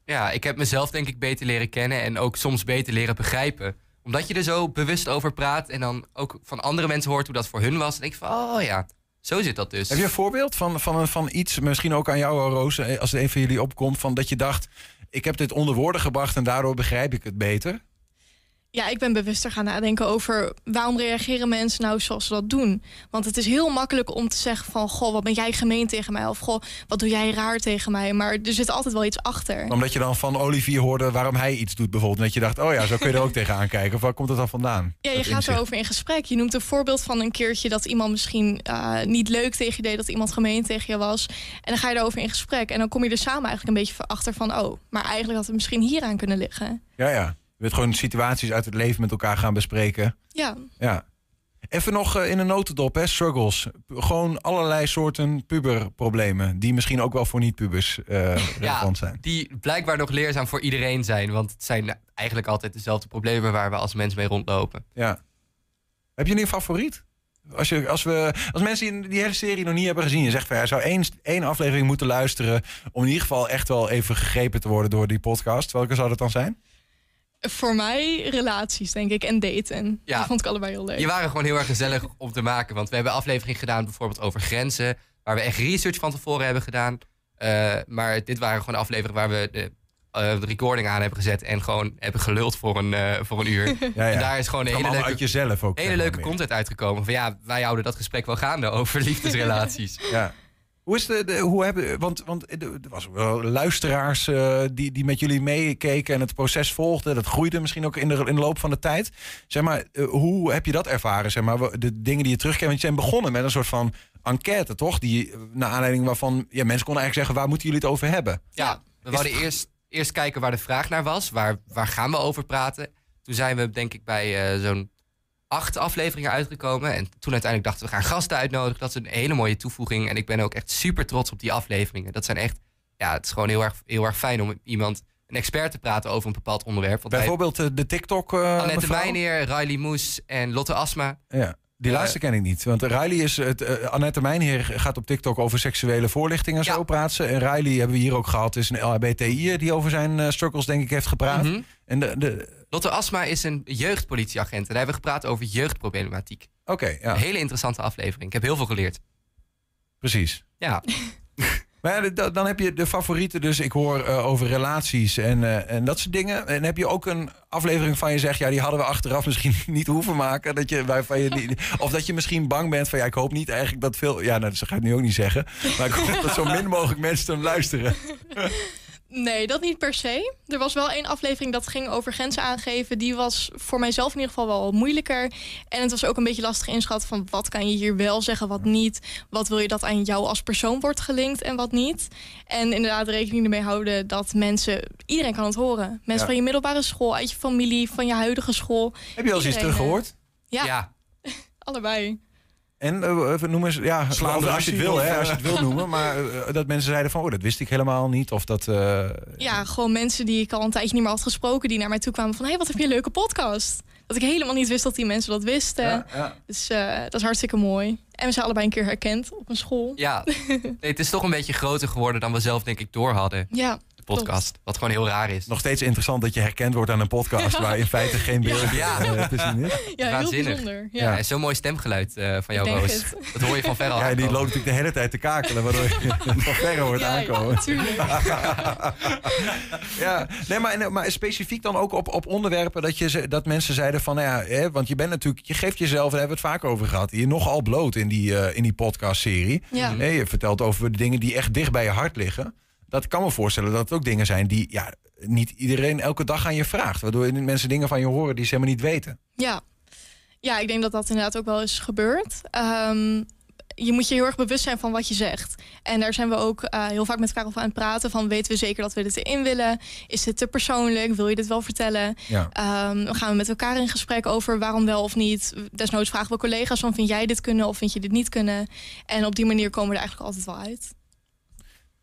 Speaker 10: Ja, ik heb mezelf denk ik beter leren kennen en ook soms beter leren begrijpen. Omdat je er zo bewust over praat en dan ook van andere mensen hoort hoe dat voor hun was. Denk ik van, oh ja, zo zit dat dus.
Speaker 3: Heb je een voorbeeld van, van, van iets, misschien ook aan jou, Roos, eh, als het een van jullie opkomt, van dat je dacht: ik heb dit onder woorden gebracht en daardoor begrijp ik het beter?
Speaker 11: Ja, ik ben bewuster gaan nadenken over waarom reageren mensen nou zoals ze dat doen. Want het is heel makkelijk om te zeggen van... goh, wat ben jij gemeen tegen mij? Of goh, wat doe jij raar tegen mij? Maar er zit altijd wel iets achter.
Speaker 3: Omdat je dan van Olivier hoorde waarom hij iets doet bijvoorbeeld. En dat je dacht, oh ja, zo kun je er ook [laughs] tegenaan kijken. Of waar komt het dan vandaan?
Speaker 11: Ja, je
Speaker 3: Dat
Speaker 11: gaat
Speaker 3: inzicht.
Speaker 11: erover in gesprek. Je noemt een voorbeeld van een keertje dat iemand misschien eh, niet leuk tegen je deed, dat iemand gemeen tegen je was. En dan ga je erover in gesprek. En dan kom je er samen eigenlijk een beetje achter van, oh, maar eigenlijk had het misschien hieraan kunnen liggen.
Speaker 3: Ja, ja. Je wilt gewoon situaties uit het leven met elkaar gaan bespreken.
Speaker 11: Ja,
Speaker 3: Ja. Even nog eh, in een notendop, hè, struggles. Gewoon allerlei soorten puberproblemen. Die misschien ook wel voor niet-pubers eh relevant zijn.
Speaker 10: die blijkbaar nog leerzaam voor iedereen zijn. Want het zijn eigenlijk altijd dezelfde problemen waar we als mensen mee rondlopen.
Speaker 3: Ja. Heb je nu een favoriet? Als, je, als, we, als mensen die die hele serie nog niet hebben gezien, je zegt van ja, zou één, één aflevering moeten luisteren. om in ieder geval echt wel even gegrepen te worden door die podcast. Welke zou dat dan zijn?
Speaker 11: Voor mij relaties, denk ik, en daten.
Speaker 10: Ja.
Speaker 11: Dat vond ik allebei heel leuk.
Speaker 10: Die waren gewoon heel erg gezellig om te maken. Want we hebben aflevering gedaan bijvoorbeeld over grenzen. Waar we echt research van tevoren hebben gedaan. Eh, maar dit waren gewoon afleveringen waar we de, eh, de recording aan hebben gezet. En gewoon hebben geluld voor een, eh, voor een uur. [laughs]
Speaker 3: Ja, ja.
Speaker 10: En daar is gewoon een hele leuke,
Speaker 3: uit jezelf ook.
Speaker 10: hele leuke content uitgekomen. Van ja, wij houden dat gesprek wel gaande over [laughs] liefdesrelaties.
Speaker 3: Ja. Hoe is de, de hoe hebben, want, want er er was wel luisteraars eh, die, die met jullie meekeken en het proces volgden. Dat groeide misschien ook in de, in de loop van de tijd. Zeg maar, eh, hoe heb je dat ervaren? Zeg maar, de dingen die je terugkent. Want je bent begonnen met een soort van enquête, toch? Die, eh, naar aanleiding waarvan ja, mensen konden eigenlijk zeggen, waar moeten jullie het over hebben?
Speaker 10: Ja, we wouden eerst, eerst kijken waar de vraag naar was. Waar, waar gaan we over praten? Toen zijn we denk ik bij eh, zo'n acht afleveringen uitgekomen. En toen uiteindelijk dachten we, gaan gasten uitnodigen. Dat is een hele mooie toevoeging. En ik ben ook echt super trots op die afleveringen. Dat zijn echt, ja, het is gewoon heel erg, heel erg fijn om iemand, een expert te praten over een bepaald onderwerp. Want
Speaker 3: Bijvoorbeeld eh, de TikTok. eh
Speaker 10: Annette? Meijneer, Riley Moes en Lotte Asma.
Speaker 3: Ja. Die
Speaker 10: Eh,
Speaker 3: laatste ken ik niet. Want Riley is. Het, eh, Annette Mijnheer gaat op TikTok over seksuele voorlichting en zo praten. En Riley hebben we hier ook gehad. Is een LHBTI die over zijn struggles, denk ik, heeft gepraat.
Speaker 10: Mhm.
Speaker 3: En de. de
Speaker 10: Lotte Asma is een jeugdpolitieagent. En daar hebben we gepraat over jeugdproblematiek.
Speaker 3: Oké, ja.
Speaker 10: Een hele interessante aflevering. Ik heb heel veel geleerd.
Speaker 3: Precies.
Speaker 10: Ja. [laughs]
Speaker 3: Maar ja, dan heb je de favorieten. Dus ik hoor eh, over relaties en, eh, en dat soort dingen. En heb je ook een aflevering van je zegt... ja, die hadden we achteraf misschien [laughs] niet hoeven maken. Dat je, waarvan je niet, [laughs] of dat je misschien bang bent van... ja, ik hoop niet eigenlijk dat veel... Ja, nou, dat ga ik nu ook niet zeggen. Maar ik hoop dat zo min mogelijk mensen hem luisteren.
Speaker 11: Nee, dat niet per se. Er was wel één aflevering dat ging over grenzen aangeven. Die was voor mijzelf in ieder geval wel moeilijker. En het was ook een beetje lastig inschatten van wat kan je hier wel zeggen, wat niet. Wat wil je dat aan jou als persoon wordt gelinkt en wat niet. En inderdaad rekening ermee houden dat mensen, iedereen kan het horen. Mensen
Speaker 3: Ja.
Speaker 11: van je middelbare school, uit je familie, van je huidige school.
Speaker 3: Heb je al eens iets teruggehoord?
Speaker 11: eh, Ja,
Speaker 10: Ja. [laughs]
Speaker 11: allebei.
Speaker 3: En eh, even noemen ze, ja,
Speaker 4: Slaande
Speaker 3: als je het wil, hè, als je
Speaker 4: eh,
Speaker 3: het wil noemen. Maar eh, dat mensen zeiden van, oh, dat wist ik helemaal niet. Of dat, eh,
Speaker 11: Ja, gewoon mensen die ik al een tijdje niet meer had gesproken, die naar mij toe kwamen van: hé, hey, wat heb je een leuke podcast? Dat ik helemaal niet wist dat die mensen dat wisten.
Speaker 3: ja, ja.
Speaker 11: Dus eh, dat is hartstikke mooi. En we zijn allebei een keer herkend op een school.
Speaker 10: Ja, nee, het is toch een beetje groter geworden dan we zelf denk ik door hadden.
Speaker 11: Ja,
Speaker 10: De podcast. Wat gewoon heel raar is.
Speaker 3: Nog steeds interessant dat je herkend wordt aan een podcast... waar in feite geen beeld
Speaker 10: Ja.
Speaker 3: eh, te zien is.
Speaker 11: ja heel
Speaker 10: Waanzinnig.
Speaker 11: bijzonder. Ja.
Speaker 10: Ja, en zo'n mooi stemgeluid eh, van jou, Roos.
Speaker 11: het.
Speaker 10: Dat hoor je van ver al
Speaker 3: Ja, die loopt natuurlijk de hele tijd te kakelen... waardoor je [laughs] [laughs] van verre hoort
Speaker 11: Ja,
Speaker 3: aankomen.
Speaker 11: natuurlijk. [laughs]
Speaker 3: Ja, nee, maar, en, maar specifiek dan ook op, op onderwerpen dat, je, ze- dat mensen zeiden van, nou ja, hè, want je bent natuurlijk, je geeft jezelf, daar hebben we het vaak over gehad, je nogal bloot in die, eh, in die podcastserie.
Speaker 11: Ja.
Speaker 3: Je vertelt over de dingen die echt dicht bij je hart liggen. Dat kan me voorstellen dat het ook dingen zijn die ja, niet iedereen elke dag aan je vraagt. Waardoor mensen dingen van je horen die ze helemaal niet weten.
Speaker 11: Ja. ja, ik denk dat dat inderdaad ook wel is gebeurd. Ehm, je moet je heel erg bewust zijn van wat je zegt. En daar zijn we ook eh, heel vaak met elkaar over aan het praten. Van weten we zeker dat we dit erin willen? Is dit te persoonlijk? Wil je dit wel vertellen?
Speaker 3: Ja.
Speaker 11: Ehm, dan gaan we met elkaar in gesprek over waarom wel of niet. Desnoods vragen we collega's van vind jij dit kunnen of vind je dit niet kunnen? En op die manier komen we er eigenlijk altijd wel uit.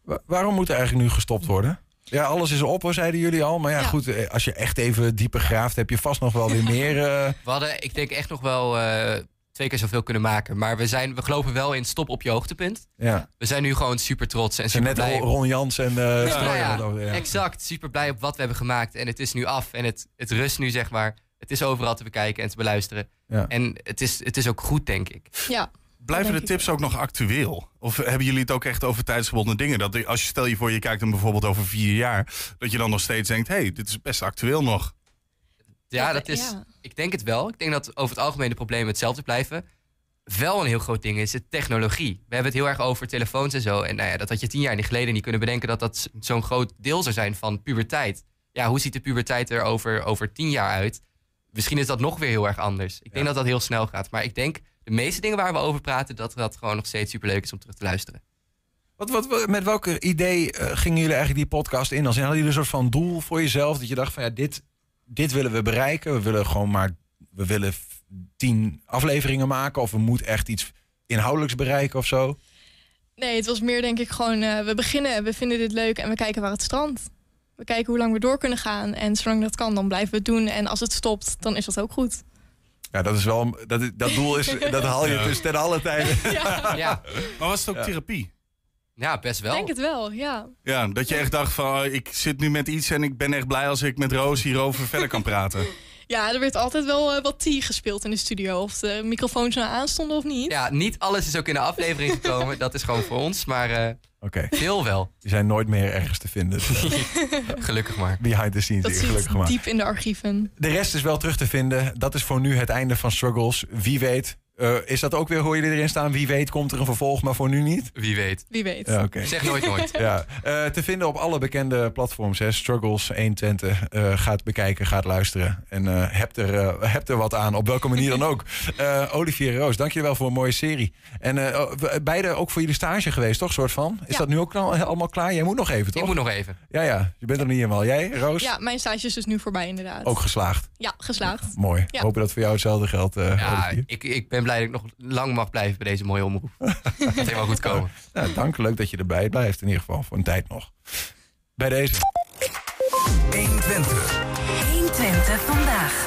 Speaker 3: Wa- waarom moet er eigenlijk nu gestopt worden? Ja, alles is op, hoor, zeiden jullie al. Maar ja,
Speaker 11: Ja.
Speaker 3: goed, eh, als je echt even dieper graaft, heb je vast nog wel weer [laughs] meer. eh,
Speaker 10: We hadden, ik denk, echt nog wel eh, twee keer zoveel kunnen maken. Maar we, zijn, we geloven wel in stop op je hoogtepunt.
Speaker 3: ja.
Speaker 10: We zijn nu gewoon super trots en
Speaker 3: Er
Speaker 10: super
Speaker 3: net
Speaker 10: blij.
Speaker 3: Ron, Ron Jans en eh
Speaker 10: Ja, ja, exact. Super blij op wat we hebben gemaakt. En het is nu af. En het, het rust nu, zeg maar. Het is overal te bekijken en te beluisteren.
Speaker 3: Ja.
Speaker 10: En het is, het is ook goed, denk ik.
Speaker 11: Ja.
Speaker 4: Blijven de tips ook nog actueel? Of hebben jullie het ook echt over tijdsgebonden dingen? Dat als je stel je voor, je kijkt hem bijvoorbeeld over vier jaar, dat je dan nog steeds denkt: hé, hey, dit is best actueel nog.
Speaker 10: Ja,
Speaker 11: Dat-
Speaker 10: dat is.
Speaker 11: ja.
Speaker 10: Ik denk het wel. Ik denk dat over het algemeen de problemen hetzelfde blijven. Wel een heel groot ding is het technologie. We hebben het heel erg over telefoons en zo. En nou ja, dat had je tien jaar niet geleden niet kunnen bedenken dat dat zo'n groot deel zou zijn van puberteit. Ja, hoe ziet de puberteit er over, over tien jaar uit? Misschien is dat nog weer heel erg anders. Ik denk dat dat heel snel gaat. Maar ik denk de meeste dingen waar we over praten, dat dat gewoon nog steeds superleuk is om terug te luisteren.
Speaker 3: Wat, wat, met welk idee eh, gingen jullie eigenlijk die podcast in? Als hadden jullie een soort van doel voor jezelf? Dat je dacht van ja, dit, dit willen we bereiken. We willen gewoon maar, we willen tien afleveringen maken. Of we moeten echt iets inhoudelijks bereiken of zo.
Speaker 11: Nee, het was meer denk ik gewoon, eh, we beginnen, we vinden dit leuk en we kijken waar het strandt. We kijken hoe lang we door kunnen gaan. En zolang dat kan, dan blijven we het doen. En als het stopt, dan is dat ook goed.
Speaker 3: Ja, dat is wel, dat, dat doel is, [laughs] dat haal je
Speaker 4: Ja.
Speaker 3: dus ten alle tijden.
Speaker 10: Ja, [laughs]
Speaker 4: Maar was het ook therapie?
Speaker 10: Ja best
Speaker 11: Ik
Speaker 10: wel.
Speaker 11: denk het wel, ja.
Speaker 4: Ja, dat je echt dacht van, oh, ik zit nu met iets en ik ben echt blij als ik met Roos hierover [laughs] verder kan praten.
Speaker 11: Ja, er werd altijd wel eh, wat tea gespeeld in de studio. Of de microfoons nou aanstonden of niet.
Speaker 10: Ja, niet alles is ook in de aflevering gekomen. [laughs] dat is gewoon voor ons. Maar eh,
Speaker 3: Oké,
Speaker 10: veel wel.
Speaker 3: die zijn nooit meer ergens te vinden. [laughs]
Speaker 10: Gelukkig maar.
Speaker 3: Behind the scenes,
Speaker 11: dat
Speaker 3: hier, gelukkig maar.
Speaker 11: diep in de archieven.
Speaker 3: De rest is wel terug te vinden. Dat is voor nu het einde van Struggles. Wie weet. Eh, is dat ook weer, hoor je erin staan? Wie weet komt er een vervolg, maar voor nu niet?
Speaker 10: Wie weet.
Speaker 11: Wie weet.
Speaker 3: Ja, oké.
Speaker 10: Zeg nooit nooit.
Speaker 3: Ja, eh, te vinden op alle bekende platforms. Hè. Struggles 120. Eh gaat bekijken, gaat luisteren. En eh hebt, er, eh, hebt er wat aan, op welke manier dan ook. [laughs] Eh, Olivier Roos, dank je wel voor een mooie serie. En eh, oh, we- beide ook voor jullie stage geweest, toch? Soort van. Is
Speaker 11: Ja.
Speaker 3: dat nu ook al- allemaal klaar? Jij moet nog even, toch?
Speaker 10: Ik moet nog even.
Speaker 3: Ja, ja. Je bent er niet helemaal. Jij, Roos?
Speaker 11: Ja, mijn stage is dus nu voorbij inderdaad.
Speaker 3: Ook geslaagd.
Speaker 11: Ja, geslaagd.
Speaker 3: Mooi.
Speaker 11: Ja.
Speaker 3: Hopen dat voor jou hetzelfde geldt, eh
Speaker 10: Ja,
Speaker 3: Olivier.
Speaker 10: ik, ik ben blij dat ik nog lang mag blijven bij deze mooie omroep. [laughs] Het gaat helemaal goed komen.
Speaker 3: Nou, dank. Leuk dat je erbij blijft. In ieder geval voor een tijd nog. Bij deze.
Speaker 6: 120. 120 vandaag.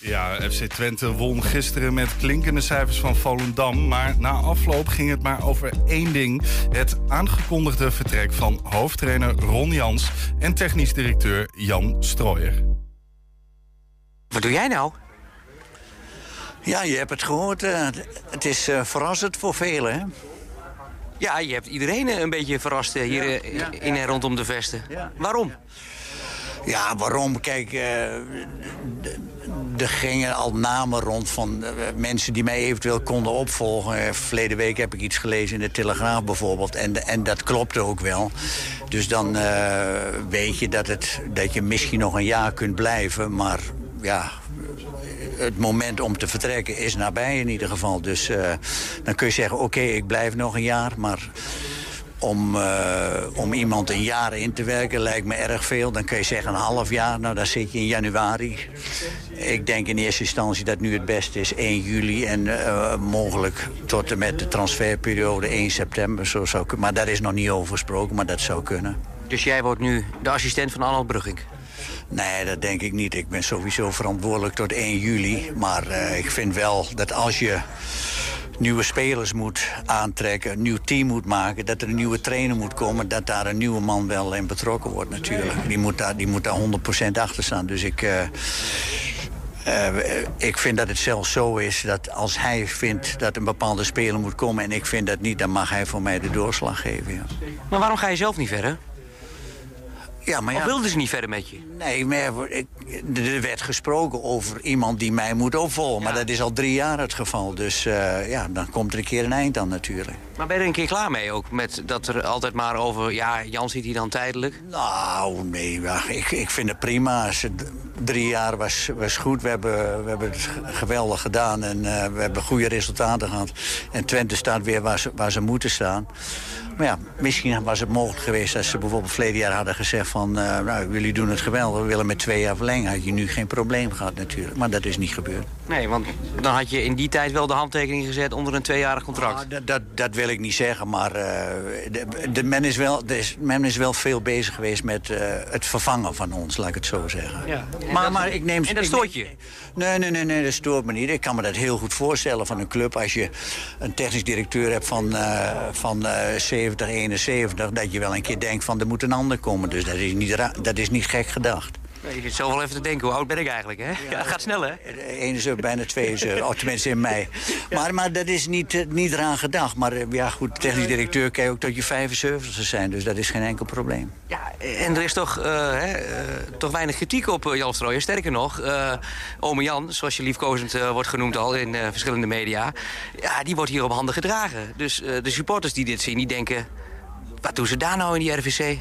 Speaker 4: Ja, FC Twente won gisteren met klinkende cijfers van Volendam. Maar na afloop ging het maar over één ding. Het aangekondigde vertrek van hoofdtrainer Ron Jans en technisch directeur Jan Strooijer.
Speaker 12: Wat doe jij nou?
Speaker 13: Ja, je hebt het gehoord. eh, het is eh, verrassend voor velen. Hè?
Speaker 12: Ja, je hebt iedereen eh, een beetje verrast hier
Speaker 13: ja,
Speaker 12: in en rondom de vesten. Waarom?
Speaker 13: Ja, waarom? Kijk, er gingen al namen rond van mensen die mij eventueel konden opvolgen. Verleden week heb ik iets gelezen in de Telegraaf bijvoorbeeld. En, en dat klopte ook wel. Dus dan weet je dat, het, dat je misschien nog een jaar kunt blijven. Maar ja, het moment om te vertrekken is nabij in ieder geval. Dus eh, dan kun je zeggen, oké, ik blijf nog een jaar. Maar om, eh, om iemand een jaar in te werken lijkt me erg veel. Dan kun je zeggen een half jaar, nou dan zit je in januari. Ik denk in eerste instantie dat nu het beste is 1 juli... en eh, mogelijk tot en met de transferperiode 1 september. Zo zou, maar daar is nog niet over gesproken, maar dat zou kunnen.
Speaker 12: Dus jij wordt nu de assistent van Arnold Brugging?
Speaker 13: Nee, dat denk ik niet. Ik ben sowieso verantwoordelijk tot 1 juli. Maar eh, ik vind wel dat als je nieuwe spelers moet aantrekken... een nieuw team moet maken, dat er een nieuwe trainer moet komen... dat daar een nieuwe man wel in betrokken wordt natuurlijk. Die moet daar, die moet daar 100% achter staan. Dus ik... eh, eh, ik vind dat het zelfs zo is dat als hij vindt dat een bepaalde speler moet komen... en ik vind dat niet, dan mag hij voor mij de doorslag geven. Ja,
Speaker 12: Maar waarom ga je zelf niet verder?
Speaker 13: Ja maar ja...
Speaker 12: Of wilden ze niet verder met je?
Speaker 13: Nee, maar ik, er werd gesproken over iemand die mij moet opvolgen. Maar dat is al drie jaar het geval. Dus eh, ja, dan komt er een keer een eind aan natuurlijk.
Speaker 12: Maar ben je er een keer klaar mee ook? Met dat er altijd maar over, ja, Jan zit hier dan tijdelijk?
Speaker 13: Nou, nee, ik, ik vind het prima. Drie jaar was, was goed. We hebben, we hebben het geweldig gedaan en eh, we hebben goede resultaten gehad. En Twente staat weer waar ze, waar ze moeten staan. Maar ja, misschien was het mogelijk geweest als ze bijvoorbeeld verleden jaar hadden gezegd van... eh, nou, jullie doen het geweldig, we willen met twee jaar verlengen. Had je nu geen probleem gehad natuurlijk. Maar dat is niet gebeurd.
Speaker 12: Nee, want dan had je in die tijd wel de handtekening gezet onder een tweejarig contract.
Speaker 13: Ah, dat, dat, dat wil ik niet zeggen, maar eh, de, de men, is wel, de, is- men is wel veel bezig geweest met eh, het vervangen van ons, laat ik het zo zeggen.
Speaker 12: Ja. En
Speaker 13: Maar,
Speaker 12: dat-
Speaker 13: maar ik neem...
Speaker 12: en dat stoort je?
Speaker 13: Nee, nee, nee, nee, dat stoort me niet. Ik kan me dat heel goed voorstellen van een club. Als je een technisch directeur hebt van, van 70, 71... dat je wel een keer denkt van er moet een ander komen. Dus dat is niet, dat is niet gek gedacht.
Speaker 12: Je zit zo wel even te denken, hoe oud ben ik eigenlijk, hè? Ja, [laughs] het gaat snel, hè?
Speaker 13: 71, bijna 72, oh, tenminste in mei. [laughs] Maar, maar dat is niet, eh, niet eraan gedacht. Maar eh, ja, goed, technisch directeur kan je ook tot je 75 zijn. Dus dat is geen enkel probleem.
Speaker 12: Ja, en er is toch, eh, hè, eh, toch weinig kritiek op eh, Jan Strooijer. Sterker nog, eh ome Jan, zoals je liefkozend eh, wordt genoemd al in eh, verschillende media... ja, die wordt hier op handen gedragen. Dus eh, de supporters die dit zien, die denken... wat doen ze daar nou in die RVC?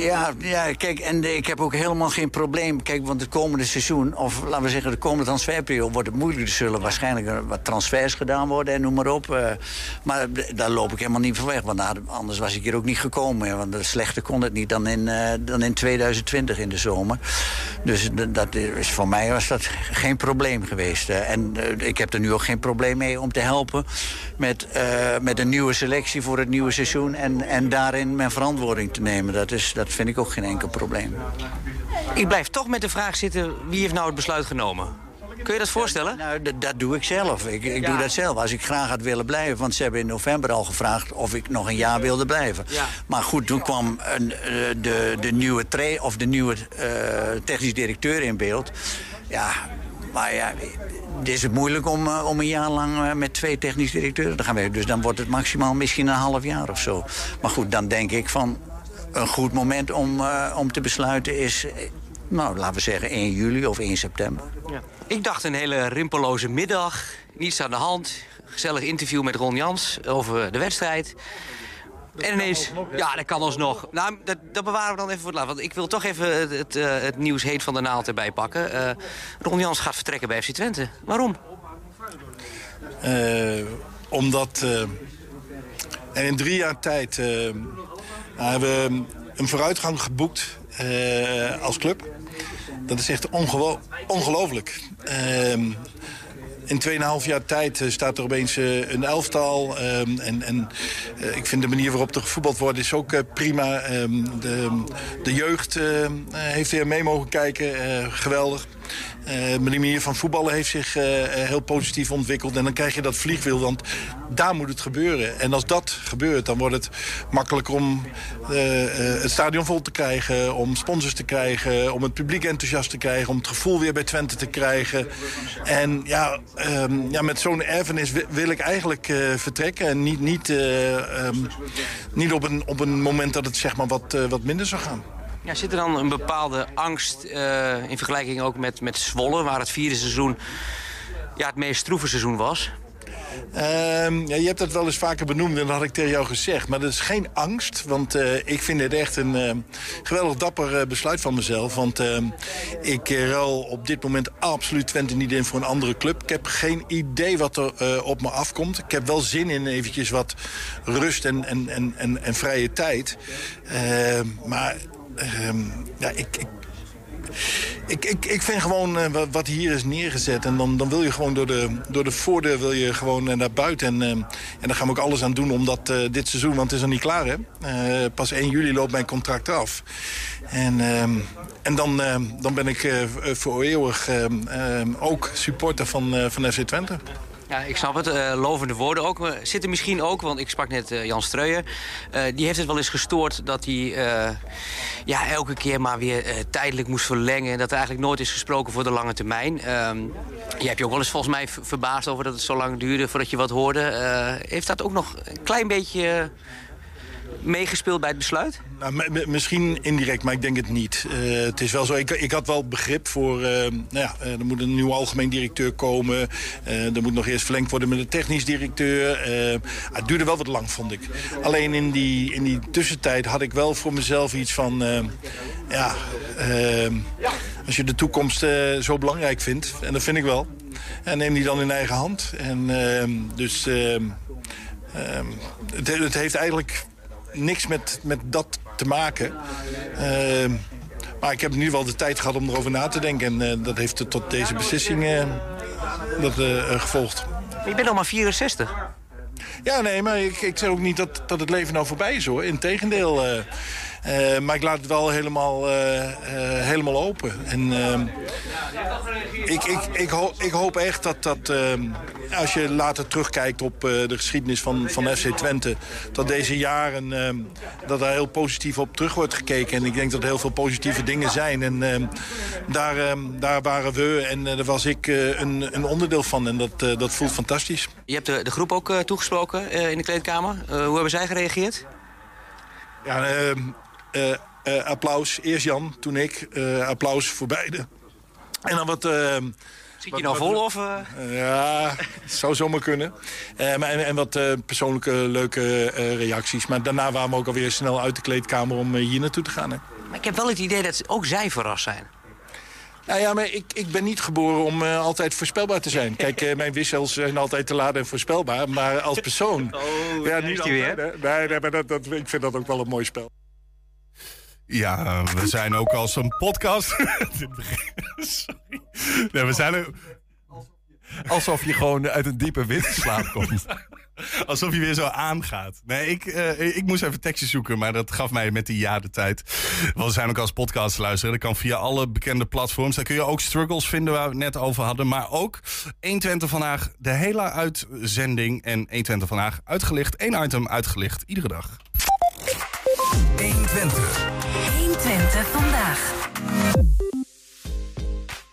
Speaker 13: Ja, ja, kijk, en ik heb ook helemaal geen probleem. Kijk, want het komende seizoen, of laten we zeggen de komende transferperiode... wordt het moeilijk. Er zullen waarschijnlijk wat transfers gedaan worden en noem maar op. eh, maar daar loop ik helemaal niet van weg. Want anders was ik hier ook niet gekomen. Want slechter kon het niet dan in, eh, dan in 2020 in de zomer. Dus dat is, voor mij was dat geen probleem geweest. en eh, ik heb er nu ook geen probleem mee om te helpen... met, met een nieuwe selectie voor het nieuwe seizoen... en, en daarin mijn verantwoording te nemen. Dat, is, dat vind ik ook geen enkel probleem.
Speaker 12: Ik blijf toch met de vraag zitten, wie heeft nou het besluit genomen? Kun je dat voorstellen?
Speaker 13: Nou, dat, dat doe ik zelf. Ik, ik doe dat zelf. Als ik graag had willen blijven. Want ze hebben in november al gevraagd of ik nog een jaar wilde blijven.
Speaker 12: Ja.
Speaker 13: Maar goed, toen kwam een, eh, de, de nieuwe, of de nieuwe eh, technisch directeur in beeld. Ja, maar ja, het is het moeilijk om, eh, om een jaar lang met twee technisch directeuren te gaan werken. Dus dan wordt het maximaal misschien een half jaar of zo. Maar goed, dan denk ik van een goed moment om, eh, om te besluiten is... eh, nou, laten we zeggen 1 juli of 1 september.
Speaker 12: Ik dacht een hele rimpeloze middag, niets aan de hand. Gezellig interview met Ron Jans over de wedstrijd. En ineens, ja, dat kan alsnog. Nou, dat, dat bewaren we dan even voor het laat. Want ik wil toch even het, het, eh, het nieuws heet van de naald erbij pakken. Eh, Ron Jans gaat vertrekken bij FC Twente. Waarom?
Speaker 14: Eh, omdat eh, er in drie jaar tijd hebben we een vooruitgang geboekt eh, als club. Dat is echt ongelooflijk. Ehm, in 2,5 jaar tijd eh, staat er opeens eh, een elftal. ehm, en en ik vind de manier waarop er gevoetbald wordt is ook prima. Ehm, de, de jeugd heeft weer mee mogen kijken. geweldig. De manier van voetballen heeft zich eh, eh, heel positief ontwikkeld. En dan krijg je dat vliegwiel, want daar moet het gebeuren. En als dat gebeurt, dan wordt het makkelijker om het stadion vol te krijgen... om sponsors te krijgen, om het publiek enthousiast te krijgen... om het gevoel weer bij Twente te krijgen. En ja, ehm, ja met zo'n erfenis wi- wil ik eigenlijk vertrekken. En niet, niet, eh, ehm, niet op, een, op een moment dat het zeg maar, wat, wat minder zou gaan.
Speaker 12: Ja, zit er dan een bepaalde angst eh, in vergelijking ook met, met Zwolle... waar het vierde seizoen ja, het meest stroeve seizoen was?
Speaker 14: Ehm, ja, je hebt dat wel eens vaker benoemd en dat had ik tegen jou gezegd. Maar dat is geen angst, want eh, ik vind dit echt een eh, geweldig dapper besluit van mezelf. Want ik ruil op dit moment absoluut Twente niet in voor een andere club. Ik heb geen idee wat er op me afkomt. Ik heb wel zin in eventjes wat rust en, en, en, en, en vrije tijd. Ehm, maar ja, ik, ik ik, ik, vind gewoon eh, wat, hier is neergezet. En dan, dan wil je gewoon door de, door de voordeur wil je gewoon eh, naar buiten. En, eh, en daar gaan we ook alles aan doen omdat eh, dit seizoen, want het is nog niet klaar hè. Pas 1 juli loopt mijn contract af. En, ehm, en dan, ehm, dan ben ik voor eeuwig ehm, ehm, ook supporter van, van FC Twente.
Speaker 12: Ja, ik snap het. eh, lovende woorden ook. Maar zit er misschien ook, want ik sprak net eh, Jan Streuer. eh, die heeft het wel eens gestoord dat hij ja, elke keer maar weer tijdelijk moest verlengen. Dat er eigenlijk nooit is gesproken voor de lange termijn. Ehm je hebt je ook wel eens volgens mij verbaasd over dat het zo lang duurde voordat je wat hoorde. Heeft dat ook nog een klein beetje meegespeeld bij het besluit?
Speaker 14: Nou, misschien indirect, maar ik denk het niet. Eh, het is wel zo, ik, ik had wel begrip voor... eh, nou ja, eh, er moet een nieuwe algemeen directeur komen. Er moet nog eerst verlengd worden met de technisch directeur. Het duurde wel wat lang, vond ik. Alleen in die, in die tussentijd had ik wel voor mezelf iets van... ja, als je de toekomst zo belangrijk vindt, en dat vind ik wel... en neem die dan in eigen hand. En dus... het, he- het heeft eigenlijk niks met, met dat te maken. Ehm, maar ik heb in ieder geval de tijd gehad om erover na te denken. En eh, dat heeft tot deze beslissing eh, dat, eh, gevolgd.
Speaker 12: Je bent nog maar 64.
Speaker 14: Ja, nee, maar ik, ik zeg ook niet dat, dat het leven nou voorbij is, hoor. Integendeel. Eh maar ik laat het wel helemaal, eh, eh, helemaal open. En ehm, ik, ik, ik, ho- ik hoop echt dat, dat ehm, als je later terugkijkt op de geschiedenis van, van FC Twente... dat deze jaren ehm, dat daar heel positief op terug wordt gekeken. En ik denk dat er heel veel positieve dingen zijn. En daar, daar waren we en daar was ik een, een onderdeel van. En dat, dat voelt fantastisch.
Speaker 12: Je hebt de, de groep ook toegesproken in de kleedkamer. Hoe hebben zij gereageerd?
Speaker 14: Ja, applaus. Eerst Jan, toen ik. Eh, applaus voor beide. En dan wat...
Speaker 12: Zit je nou vol of... eh?
Speaker 14: Ja, het zou zomaar kunnen. Eh, maar en, en wat eh, persoonlijke leuke eh, reacties. Maar daarna waren we ook alweer snel uit de kleedkamer om eh, hier naartoe te gaan. Hè.
Speaker 12: Maar ik heb wel het idee dat ook zij verrast zijn.
Speaker 14: Nou ja, maar ik, ik ben niet geboren om eh, altijd voorspelbaar te zijn. Kijk, eh, mijn wissels zijn altijd te laat en voorspelbaar. Maar als persoon...
Speaker 12: Oh,
Speaker 14: ja, niet altijd, hè. Nee, nee, maar dat, dat, ik vind dat ook wel een mooi spel.
Speaker 4: Ja, we zijn ook als een podcast. [laughs] Sorry. Nee, we zijn er...
Speaker 3: Alsof je gewoon uit een diepe winterslaap komt. [laughs]
Speaker 4: Alsof je weer zo aangaat. Nee, ik, eh, ik moest even tekstjes zoeken, maar dat gaf mij met die jaren de tijd. Want we zijn ook als podcast luisteren. Dat kan via alle bekende platforms. Daar kun je ook struggles vinden waar we het net over hadden. Maar ook 120 vandaag de hele uitzending. En 120 vandaag uitgelicht. één item uitgelicht, iedere dag.
Speaker 6: 120. 120 vandaag.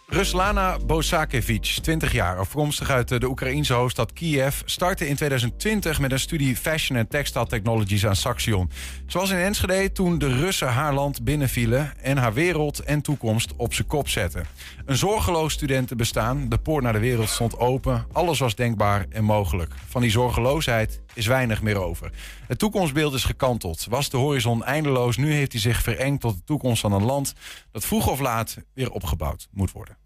Speaker 3: Ruslana Bosakevic, 20 jaar, afkomstig uit de Oekraïense hoofdstad Kiev, startte in 2020 met een studie Fashion en Textile Technologies aan Saxion. Ze was in Enschede toen de Russen haar land binnenvielen en haar wereld en toekomst op zijn kop zetten. Een zorgeloos studentenbestaan, de poort naar de wereld stond open, alles was denkbaar en mogelijk. Van die zorgeloosheid is weinig meer over. Het toekomstbeeld is gekanteld, was de horizon eindeloos, nu heeft hij zich verengd tot de toekomst van een land dat vroeg of laat weer opgebouwd moet worden.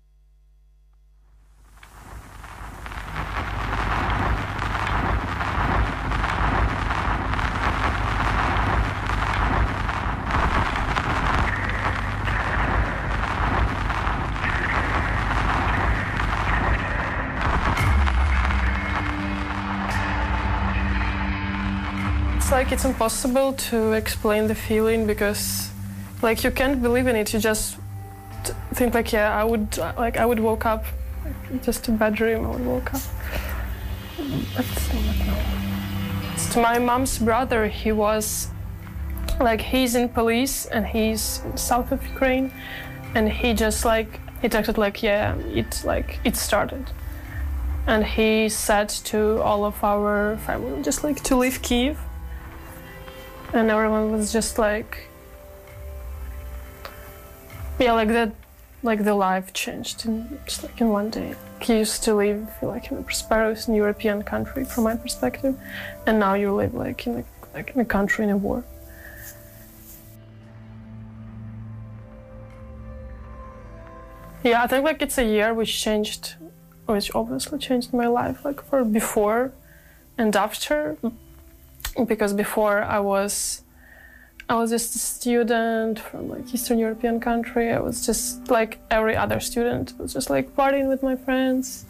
Speaker 15: Like it's impossible to explain the feeling because, like, you can't believe in it. You just think like, yeah, I would, like, I would woke up, just a bad dream. I would woke up. But to my mom's brother. He was, like, he's in police and he's south of Ukraine, and he just like he acted like, yeah, it like it started. And he said to all of our family just like to leave Kiev and everyone was just like yeah like that like the life changed in just like in one day. He used to live like in a prosperous european country from my perspective. And now you live like in a, like in a country in a war. Yeah i think like it's a year which changed which obviously changed my life like for before and after because before I was I was just a student from like Eastern European country. I was just like every other student. I was just like partying with my friends,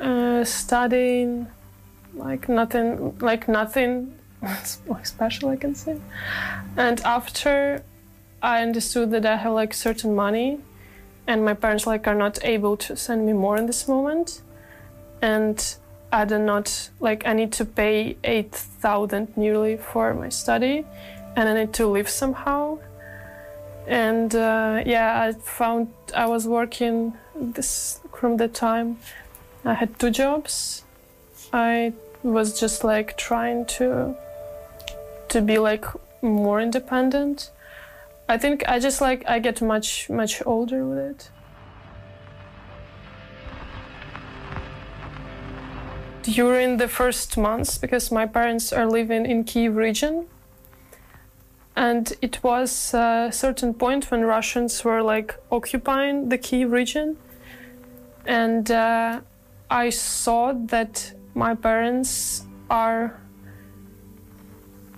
Speaker 15: uh, studying, like nothing, like nothing [laughs] special I can say. And after I understood that I have like certain money, and my parents like are not able to send me more in this moment, and I do not like I need to pay eight thousand nearly for my study, and I need to live somehow. And uh, yeah, I found I was working this from the time. I had two jobs. I was just like trying to to be like more independent. I think I just like I get much much older with it. During the first months, because my parents are living in Kiev region, and it was a certain point when Russians were like occupying the Kiev region, and uh, I saw that my parents are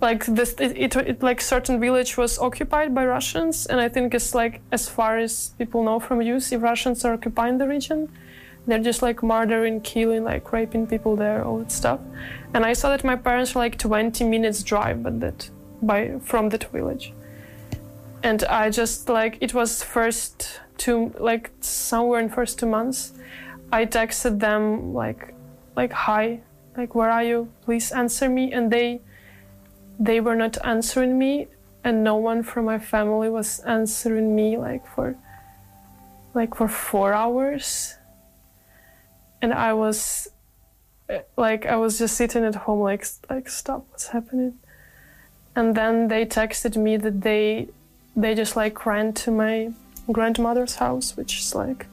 Speaker 15: like this it, it, it, like certain village was occupied by russians. And i think it's like as far as people know from news if russians are occupying the region they're just like murdering killing like raping people there all that stuff. And i saw that my parents were like 20 minutes drive but that by from that village. And i just like it was first two like somewhere in first two months i texted them like like hi like where are you? Please answer me. And they they were not answering me and no one from my family was answering me like for like for four hours and i was eh, like i was just sitting at home like like stop what's happening? And then they texted me that they they just like ran to my grandmother's house which is like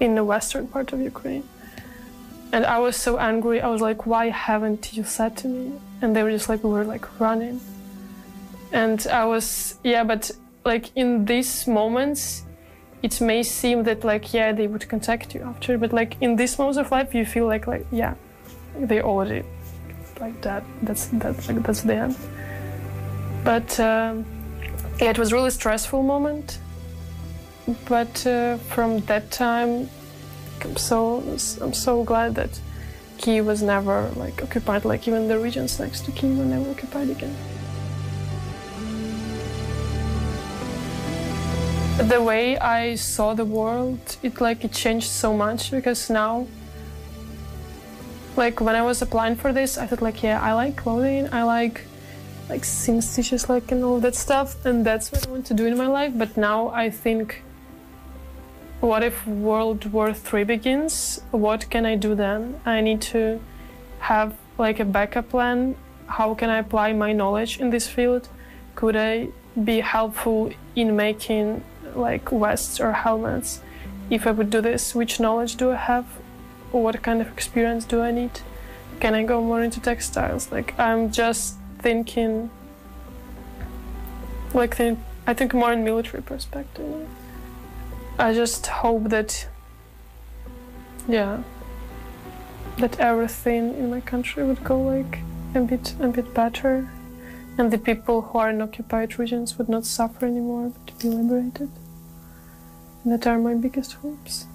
Speaker 15: in the western part of ukraine. And i was so angry. I was like why haven't you said to me? And they were just like we were like running. And i was yeah but like in these moments it may seem that like yeah they would contact you after but like in these moments of life you feel like like yeah they already like that that's that's like that's the end but um, yeah it was really stressful moment but uh, from that time i'm so i'm so glad that Kiev was never like occupied, like even the regions next to Kiev were never occupied again. The way I saw the world, it like it changed so much because now like when I was applying for this, I thought like yeah, I like clothing, I like like seam stitches like and all that stuff and that's what I want to do in my life. But now I think what if World War III begins? What can I do then? I need to have like a backup plan. How can I apply my knowledge in this field? Could I be helpful in making like vests or helmets? If I would do this, which knowledge do I have? What kind of experience do I need? Can I go more into textiles? Like I'm just thinking like think, I think more in military perspective. I just hope that, yeah, that everything in my country would go like a bit, a bit better, and the people who are in occupied regions would not suffer anymore, but be liberated. And that are my biggest hopes.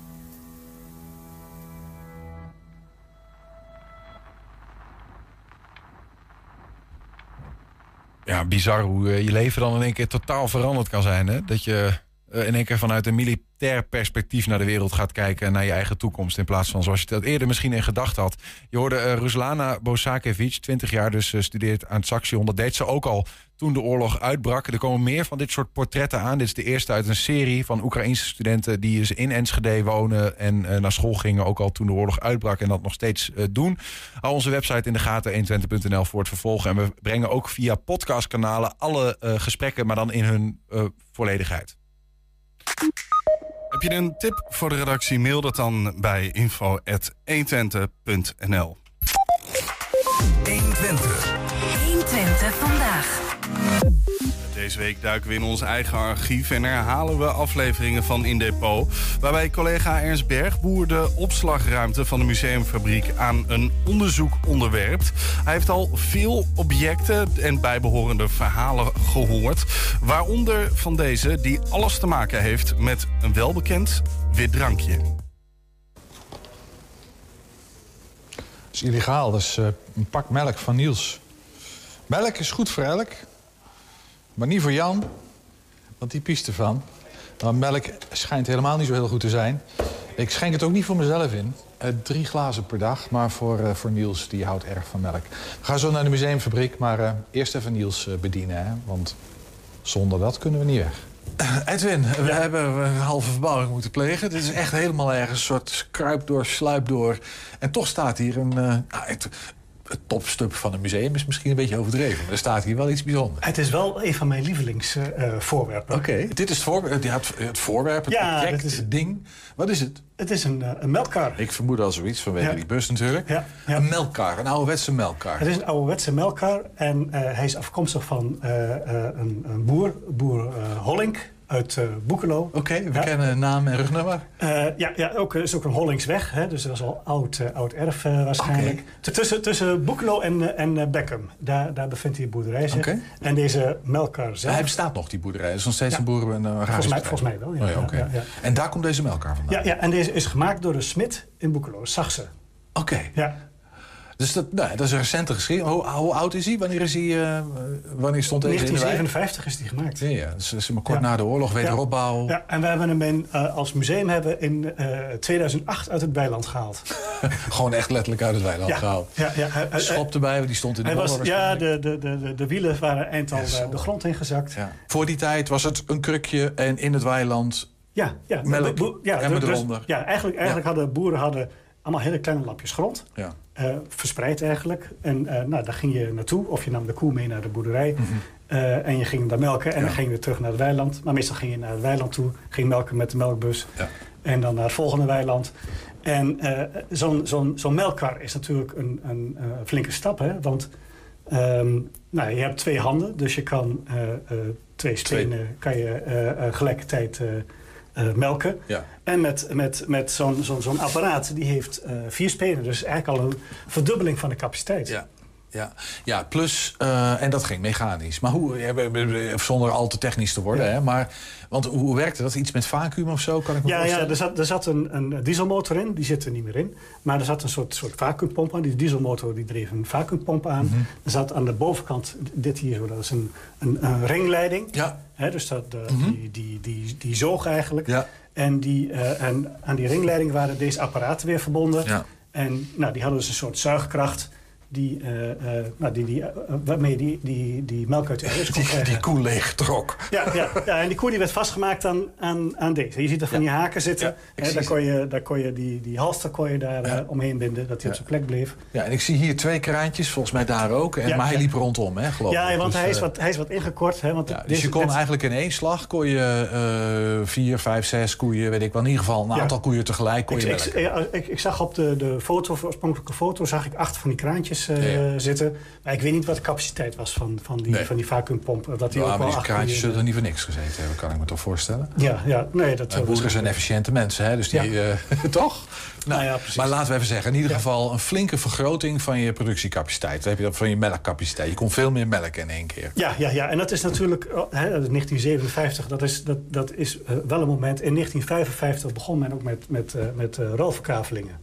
Speaker 3: Ja, bizar hoe eh, je leven dan in één keer totaal veranderd kan zijn. Hè? Dat je uh, in één keer vanuit een militair perspectief naar de wereld gaat kijken. Naar je eigen toekomst. In plaats van zoals je dat eerder misschien in gedacht had. Je hoorde uh, Ruslana Bosakevic, 20 jaar dus, uh, studeert aan het Saxion. Dat deed ze ook al toen de oorlog uitbrak. Er komen meer van dit soort portretten aan. Dit is de eerste uit een serie van Oekraïnse studenten die dus in Enschede wonen en naar school gingen. Ook al toen de oorlog uitbrak en dat nog steeds doen. Hou onze website in de gaten 120.nl voor het vervolgen. En we brengen ook via podcastkanalen alle gesprekken, maar dan in hun volledigheid.
Speaker 4: Heb je een tip voor de redactie? Mail dat dan bij info.120.nl
Speaker 6: 120. 120 vandaag.
Speaker 4: Deze week duiken we in ons eigen archief en herhalen we afleveringen van In Depot. Waarbij collega Ernst Bergboer de opslagruimte van de museumfabriek aan een onderzoek onderwerpt. Hij heeft al veel objecten en bijbehorende verhalen gehoord. Waaronder van deze die alles te maken heeft met een welbekend wit drankje.
Speaker 16: Dat is illegaal, dat is uh, een pak melk van Niels. Melk is goed voor elk, maar niet voor Jan, want die piest ervan. Maar melk schijnt helemaal niet zo heel goed te zijn. Ik schenk het ook niet voor mezelf in. Uh, drie glazen per dag, maar voor, uh, voor Niels, die houdt erg van melk. We gaan zo naar de museumfabriek, maar uh, eerst even Niels bedienen. Hè? Want zonder dat kunnen we niet weg. [clears throat]
Speaker 17: Edwin, we hebben een halve verbouwing moeten plegen. Dit is echt helemaal ergens een soort kruip door, sluip door. En toch staat hier een,
Speaker 16: het topstuk van een museum is misschien een beetje overdreven. Maar er staat hier wel iets bijzonders.
Speaker 18: Het is wel een van mijn lievelingsvoorwerpen.
Speaker 16: Oké, dit is het, voorwerp, ja, het, het voorwerp, het
Speaker 18: Ja,
Speaker 16: object,
Speaker 18: is-
Speaker 16: het ding. Wat is het?
Speaker 18: Het is een, eh, een melkkar.
Speaker 16: Ik vermoed al zoiets vanwege
Speaker 18: Ja.
Speaker 16: die bus natuurlijk.
Speaker 18: Ja, ja.
Speaker 16: Een melkkar, een ouderwetse melkkar.
Speaker 18: Het is een ouderwetse melkkar en eh, hij is afkomstig van eh, een, een boer, boer Hollink uit eh Boekelo.
Speaker 16: Oké, we kennen naam en rugnummer.
Speaker 18: Eh, ja, ja ook, is ook een Hollingsweg, hè, dus dat was al oud, eh, oud erf eh, waarschijnlijk. Tussen, tussen Boekelo en, eh, en eh, Beckham, daar, daar bevindt hij boerderij zich. En deze melkkar zelf...
Speaker 16: Hij bestaat nog, die boerderij. Het is nog steeds
Speaker 18: Ja.
Speaker 16: een boeren en een
Speaker 18: Volgens mij, volgens mij wel, ja.
Speaker 16: Oh ja.
Speaker 18: Ja.
Speaker 16: En daar komt deze melkkar vandaan?
Speaker 18: Ja, ja, en deze is gemaakt door een smid in Boekelo, Saxe.
Speaker 16: Oké.
Speaker 18: Ja.
Speaker 16: Dus dat, nou, dat is een recente geschiedenis. Hoe, hoe oud is hij? Wanneer, is hij, eh, wanneer stond deze in de wijk?
Speaker 18: 1957 is die gemaakt.
Speaker 16: Ja, ja. Dus, dus maar kort
Speaker 18: Ja.
Speaker 16: na de oorlog, wederopbouw.
Speaker 18: Ja, en we hebben hem in, eh, als museum hebben in eh, 2008 uit het weiland gehaald. [laughs]
Speaker 16: Gewoon echt letterlijk uit het weiland
Speaker 18: Ja.
Speaker 16: gehaald.
Speaker 18: Ja, ja, hij- hij-
Speaker 16: Schop erbij, want die stond in de
Speaker 18: Hij was, ja, de, de, de, de, de wielen waren eind al eh, de grond ingezakt.
Speaker 16: Ja. Voor die tijd was het een krukje en in het weiland
Speaker 18: Ja, ja,
Speaker 16: melk,
Speaker 18: ja, dus-
Speaker 16: eronder.
Speaker 18: ja eigenlijk, eigenlijk hadden boeren hadden allemaal hele kleine lapjes grond.
Speaker 16: Ja.
Speaker 18: Eh, verspreid eigenlijk. En eh, nou, daar ging je naartoe. Of je nam de koe mee naar de boerderij. eh, en je ging daar melken. En dan ging je weer terug naar het weiland. Maar meestal ging je naar het weiland toe. Ging melken met de melkbus. En dan naar het volgende weiland. En zo'n zo'n zo'n melkkar is natuurlijk een, een flinke stap. Hè? Want ehm, nou, je hebt twee handen. Dus je kan twee stenen kan je gelijkertijd eh, melken.
Speaker 16: Ja.
Speaker 18: En met, met, met zo'n zo'n zo'n apparaat, die heeft eh, vier spenen. Dus eigenlijk al een verdubbeling van de capaciteit.
Speaker 16: Ja. Ja, ja plus, eh, en dat ging mechanisch. Maar hoe, zonder al te technisch te worden, hè, maar, want hoe, werkte dat? Iets met vacuüm of zo, kan ik me
Speaker 18: Ja, ja er zat, er zat een, een dieselmotor in, die zit er niet meer in. Maar er zat een soort, soort vacuümpomp aan. Die dieselmotor die dreef een vacuümpomp aan.
Speaker 16: Mhm.
Speaker 18: Er zat aan de bovenkant, dit hier zo, dat is een, een, een ringleiding.
Speaker 16: Ja.
Speaker 18: Dus dat, de,
Speaker 16: Mhm.
Speaker 18: die, die, die, die zoog eigenlijk.
Speaker 16: Ja.
Speaker 18: En, die, eh, en aan die ringleiding waren deze apparaten weer verbonden.
Speaker 16: Ja.
Speaker 18: En nou, die hadden dus een soort zuigkracht. Die, eh, nou, die, die, eh, waarmee die, die, die melk uit de erwes kon
Speaker 16: Die,
Speaker 18: krijgen.
Speaker 16: die koe leeg trok.
Speaker 18: Ja, ja, ja, en die koe die werd vastgemaakt aan, aan, aan deze. Je ziet er van die haken zitten.
Speaker 16: Ja,
Speaker 18: Hè, daar, kon je, daar kon je die, die halster kon je daar omheen binden, dat hij op zijn plek bleef.
Speaker 16: Ja, en ik zie hier twee kraantjes, volgens mij daar ook. En,
Speaker 18: Ja,
Speaker 16: maar hij
Speaker 18: ja.
Speaker 16: liep rondom, hè, geloof
Speaker 18: Ja,
Speaker 16: ik.
Speaker 18: want
Speaker 16: Dus,
Speaker 18: hij, is wat, hij is wat ingekort. Hè, want
Speaker 16: ja, dus
Speaker 18: deze-
Speaker 16: je kon
Speaker 18: dit-
Speaker 16: eigenlijk in één slag kon je vier, vijf, zes koeien, weet ik wel. In ieder geval een
Speaker 18: Ja.
Speaker 16: aantal koeien tegelijk kon
Speaker 18: Ik,
Speaker 16: je
Speaker 18: ik, ja, ik, ik zag op de, de foto, de oorspronkelijke foto, zag ik acht van die kraantjes eh,
Speaker 16: Ja, ja.
Speaker 18: zitten. Maar ik weet niet wat de capaciteit was van, van die,
Speaker 16: Nee.
Speaker 18: van die vacuümpomp. Dat die
Speaker 16: Ja,
Speaker 18: ook
Speaker 16: maar die kraantjes zullen er niet voor niks gezeten hebben, kan ik me toch voorstellen.
Speaker 18: Ja, ja, nee, dat
Speaker 16: Eh, boeren zijn efficiënte mensen, hè? Dus die, eh, [laughs] toch? Nou,
Speaker 18: ja, precies.
Speaker 16: maar laten we even zeggen, in ieder geval een flinke vergroting van je productiecapaciteit. Dan heb je dat van je melkcapaciteit. Je kon veel meer melk in één keer.
Speaker 18: Ja, ja, ja, en dat is natuurlijk, hè, dat is 1957, dat is, dat, dat is eh, wel een moment. In 1955 begon men ook met, met, eh, met eh, ruilverkavelingen.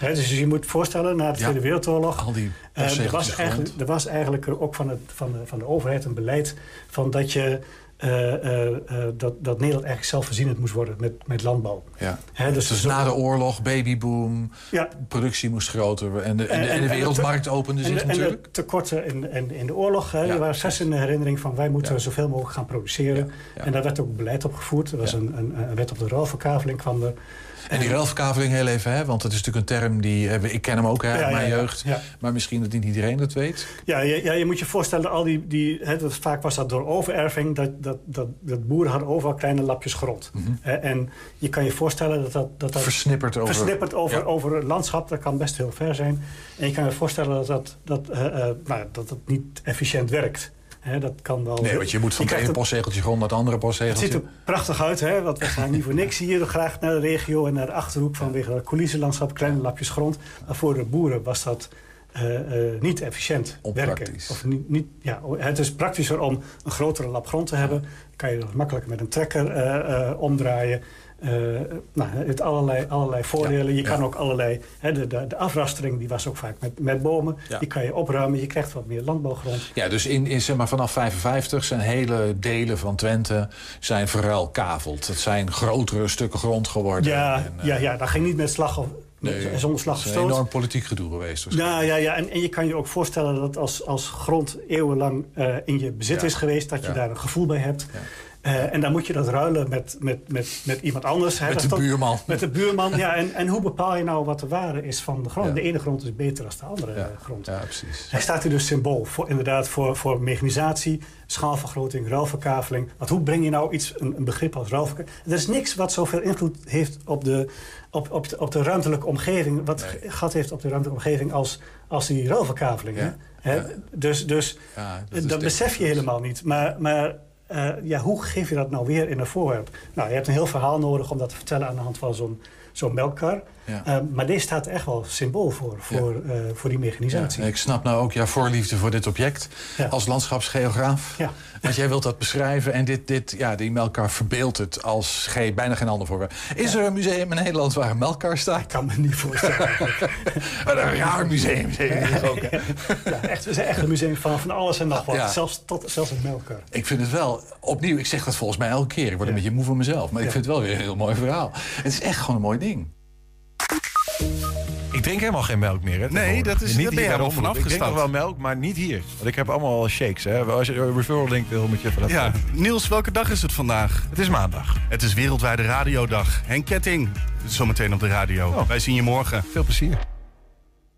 Speaker 18: Dus je moet voorstellen, na de
Speaker 16: Ja,
Speaker 18: Tweede Wereldoorlog...
Speaker 16: Al die
Speaker 18: eh, er, was eigenlijk, er was eigenlijk er ook van, het, van, de, van de overheid een beleid... van dat, je, eh, eh, dat, dat Nederland eigenlijk zelfvoorzienend moest worden met, met landbouw.
Speaker 16: Ja.
Speaker 18: Dus
Speaker 16: Dus na de oorlog, babyboom,
Speaker 18: Ja.
Speaker 16: productie moest groter en de, en, de- en de wereldmarkt opende
Speaker 18: en
Speaker 16: zich
Speaker 18: de-
Speaker 16: natuurlijk.
Speaker 18: En de tekorten in, in, in de oorlog,
Speaker 16: Ja,
Speaker 18: die waren steeds in de herinnering van... wij moeten zoveel mogelijk gaan produceren. En daar werd ook beleid op gevoerd. Er was een, een, een wet op de ruilverkaveling kwam er.
Speaker 16: En die ruilverkaveling heel even, hè, want dat is natuurlijk een term die... eh, Ik ken hem ook hè, uit
Speaker 18: Ja,
Speaker 16: mijn
Speaker 18: ja,
Speaker 16: jeugd.
Speaker 18: ja.
Speaker 16: Maar misschien dat niet iedereen dat weet.
Speaker 18: Ja, je, ja, je moet je voorstellen, al die, die, hè, dat, vaak was dat door overerving... dat, dat, dat, dat boeren hadden overal kleine lapjes grond. Hè, en je kan je voorstellen dat dat... dat, dat
Speaker 16: Versnipperd over-
Speaker 18: Versnipperd over, over het landschap, dat kan best heel ver zijn. En je kan je voorstellen dat dat, dat, eh, eh, nou, dat, dat niet efficiënt werkt. Dat kan wel...
Speaker 16: Nee, want je moet van het ene
Speaker 18: een-
Speaker 16: postzegeltje grond naar het andere
Speaker 18: Het
Speaker 16: postzegeltje.
Speaker 18: ziet er prachtig uit, hè? want we gaan niet voor niks hier graag naar de regio en naar de Achterhoek vanwege het coulissenlandschap, kleine lapjes grond. Maar voor de boeren was dat eh, eh, niet efficiënt werken. Of niet, niet, ja, het is praktischer om een grotere lap grond te hebben. Dan kan je dat makkelijker met een trekker eh, omdraaien. Eh, nou, het allerlei, allerlei voordelen. je kan ook allerlei... Hè, de, de, de afrastering die was ook vaak met, met bomen. Die kan je opruimen. Je krijgt wat meer landbouwgrond.
Speaker 16: Ja, dus in, in, zeg maar, vanaf 55 zijn hele delen van Twente zijn verruilkaveld. Het zijn grotere stukken grond geworden.
Speaker 18: Ja,
Speaker 16: En, eh,
Speaker 18: ja, ja, dat ging niet met slag of,
Speaker 16: nee,
Speaker 18: zonder slag
Speaker 16: het is een enorm politiek gedoe geweest. dus.
Speaker 18: Ja, ja, ja. En, en je kan je ook voorstellen dat als, als grond eeuwenlang eh, in je bezit
Speaker 16: Ja.
Speaker 18: is geweest, dat je
Speaker 16: Ja.
Speaker 18: daar een gevoel bij hebt. Eh, en dan moet je dat ruilen met, met, met, met iemand anders. hè.
Speaker 16: Met
Speaker 18: Dat
Speaker 16: de buurman.
Speaker 18: Met de buurman, ja. En, en hoe bepaal je nou wat de waarde is van de grond? De ene grond is beter dan de andere eh, grond.
Speaker 16: Ja, precies.
Speaker 18: Hij staat hier dus symbool voor, inderdaad voor, voor mechanisatie, schaalvergroting, ruilverkaveling. Want hoe breng je nou iets, een, een begrip als ruilverkaveling? Er is niks wat zoveel invloed heeft op de, op, op de, op de ruimtelijke omgeving, wat gat heeft op de ruimtelijke omgeving als, als die ruilverkaveling. hè? Hè? Dus, dus dat,
Speaker 16: is
Speaker 18: besef je helemaal niet. Maar, maar eh, ja, hoe geef je dat nou weer in een voorwerp? Nou, je hebt een heel verhaal nodig om dat te vertellen aan de hand van zo'n zo'n melkkar.
Speaker 16: Ja.
Speaker 18: Eh, maar deze staat echt wel symbool voor, voor, eh, voor die mechanisatie.
Speaker 16: Ja, ik snap nou ook jouw voorliefde voor dit object als landschapsgeograaf. Want jij wilt dat beschrijven en dit, dit, ja, die melkkar verbeeldt het als geen, bijna geen ander voorwerp. Is er een museum in Nederland waar een melkkar staat? Ik
Speaker 18: kan me niet voorstellen. [laughs]
Speaker 16: Een raar museum. ik ook?
Speaker 18: Ja, echt, we zijn echt een museum van, van alles en nog wat. Zelfs, tot, zelfs een melkkar.
Speaker 16: Ik vind het wel, opnieuw, ik zeg dat volgens mij elke keer. Ik word een beetje moe van mezelf. Maar ik vind het wel weer een heel mooi verhaal. Het is echt gewoon een mooi ding.
Speaker 3: Ik drink helemaal geen melk meer. Hè,
Speaker 4: Nee, dat is-
Speaker 3: niet
Speaker 4: ben je
Speaker 3: bij de
Speaker 4: helemaal.
Speaker 3: Ik drink nog wel melk, maar niet hier. Want ik heb allemaal shakes. Hè. Als je een referral link wil, moet je even laten
Speaker 4: Ja. Niels, welke dag is het vandaag?
Speaker 3: Het is maandag.
Speaker 4: Het is Wereldwijde Radiodag. Henk Ketting, zometeen op de radio. Wij zien je morgen.
Speaker 3: Oh. Veel plezier.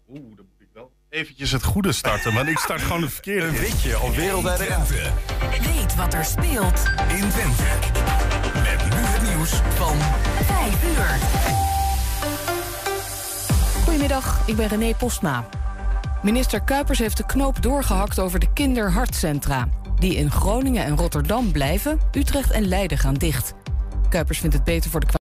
Speaker 4: Oeh, dan moet ik wel eventjes het goede starten, want ik start gewoon het verkeerde.
Speaker 3: Een witje op Wereldwijde Radio.
Speaker 6: Weet wat er speelt
Speaker 19: In Twente. Met nu het nieuws van
Speaker 6: 5 uur.
Speaker 20: Goedemiddag, ik ben René Postma. Minister Kuipers heeft de knoop doorgehakt over de kinderhartcentra. Die in Groningen en Rotterdam blijven, Utrecht en Leiden gaan dicht. Kuipers vindt het beter voor de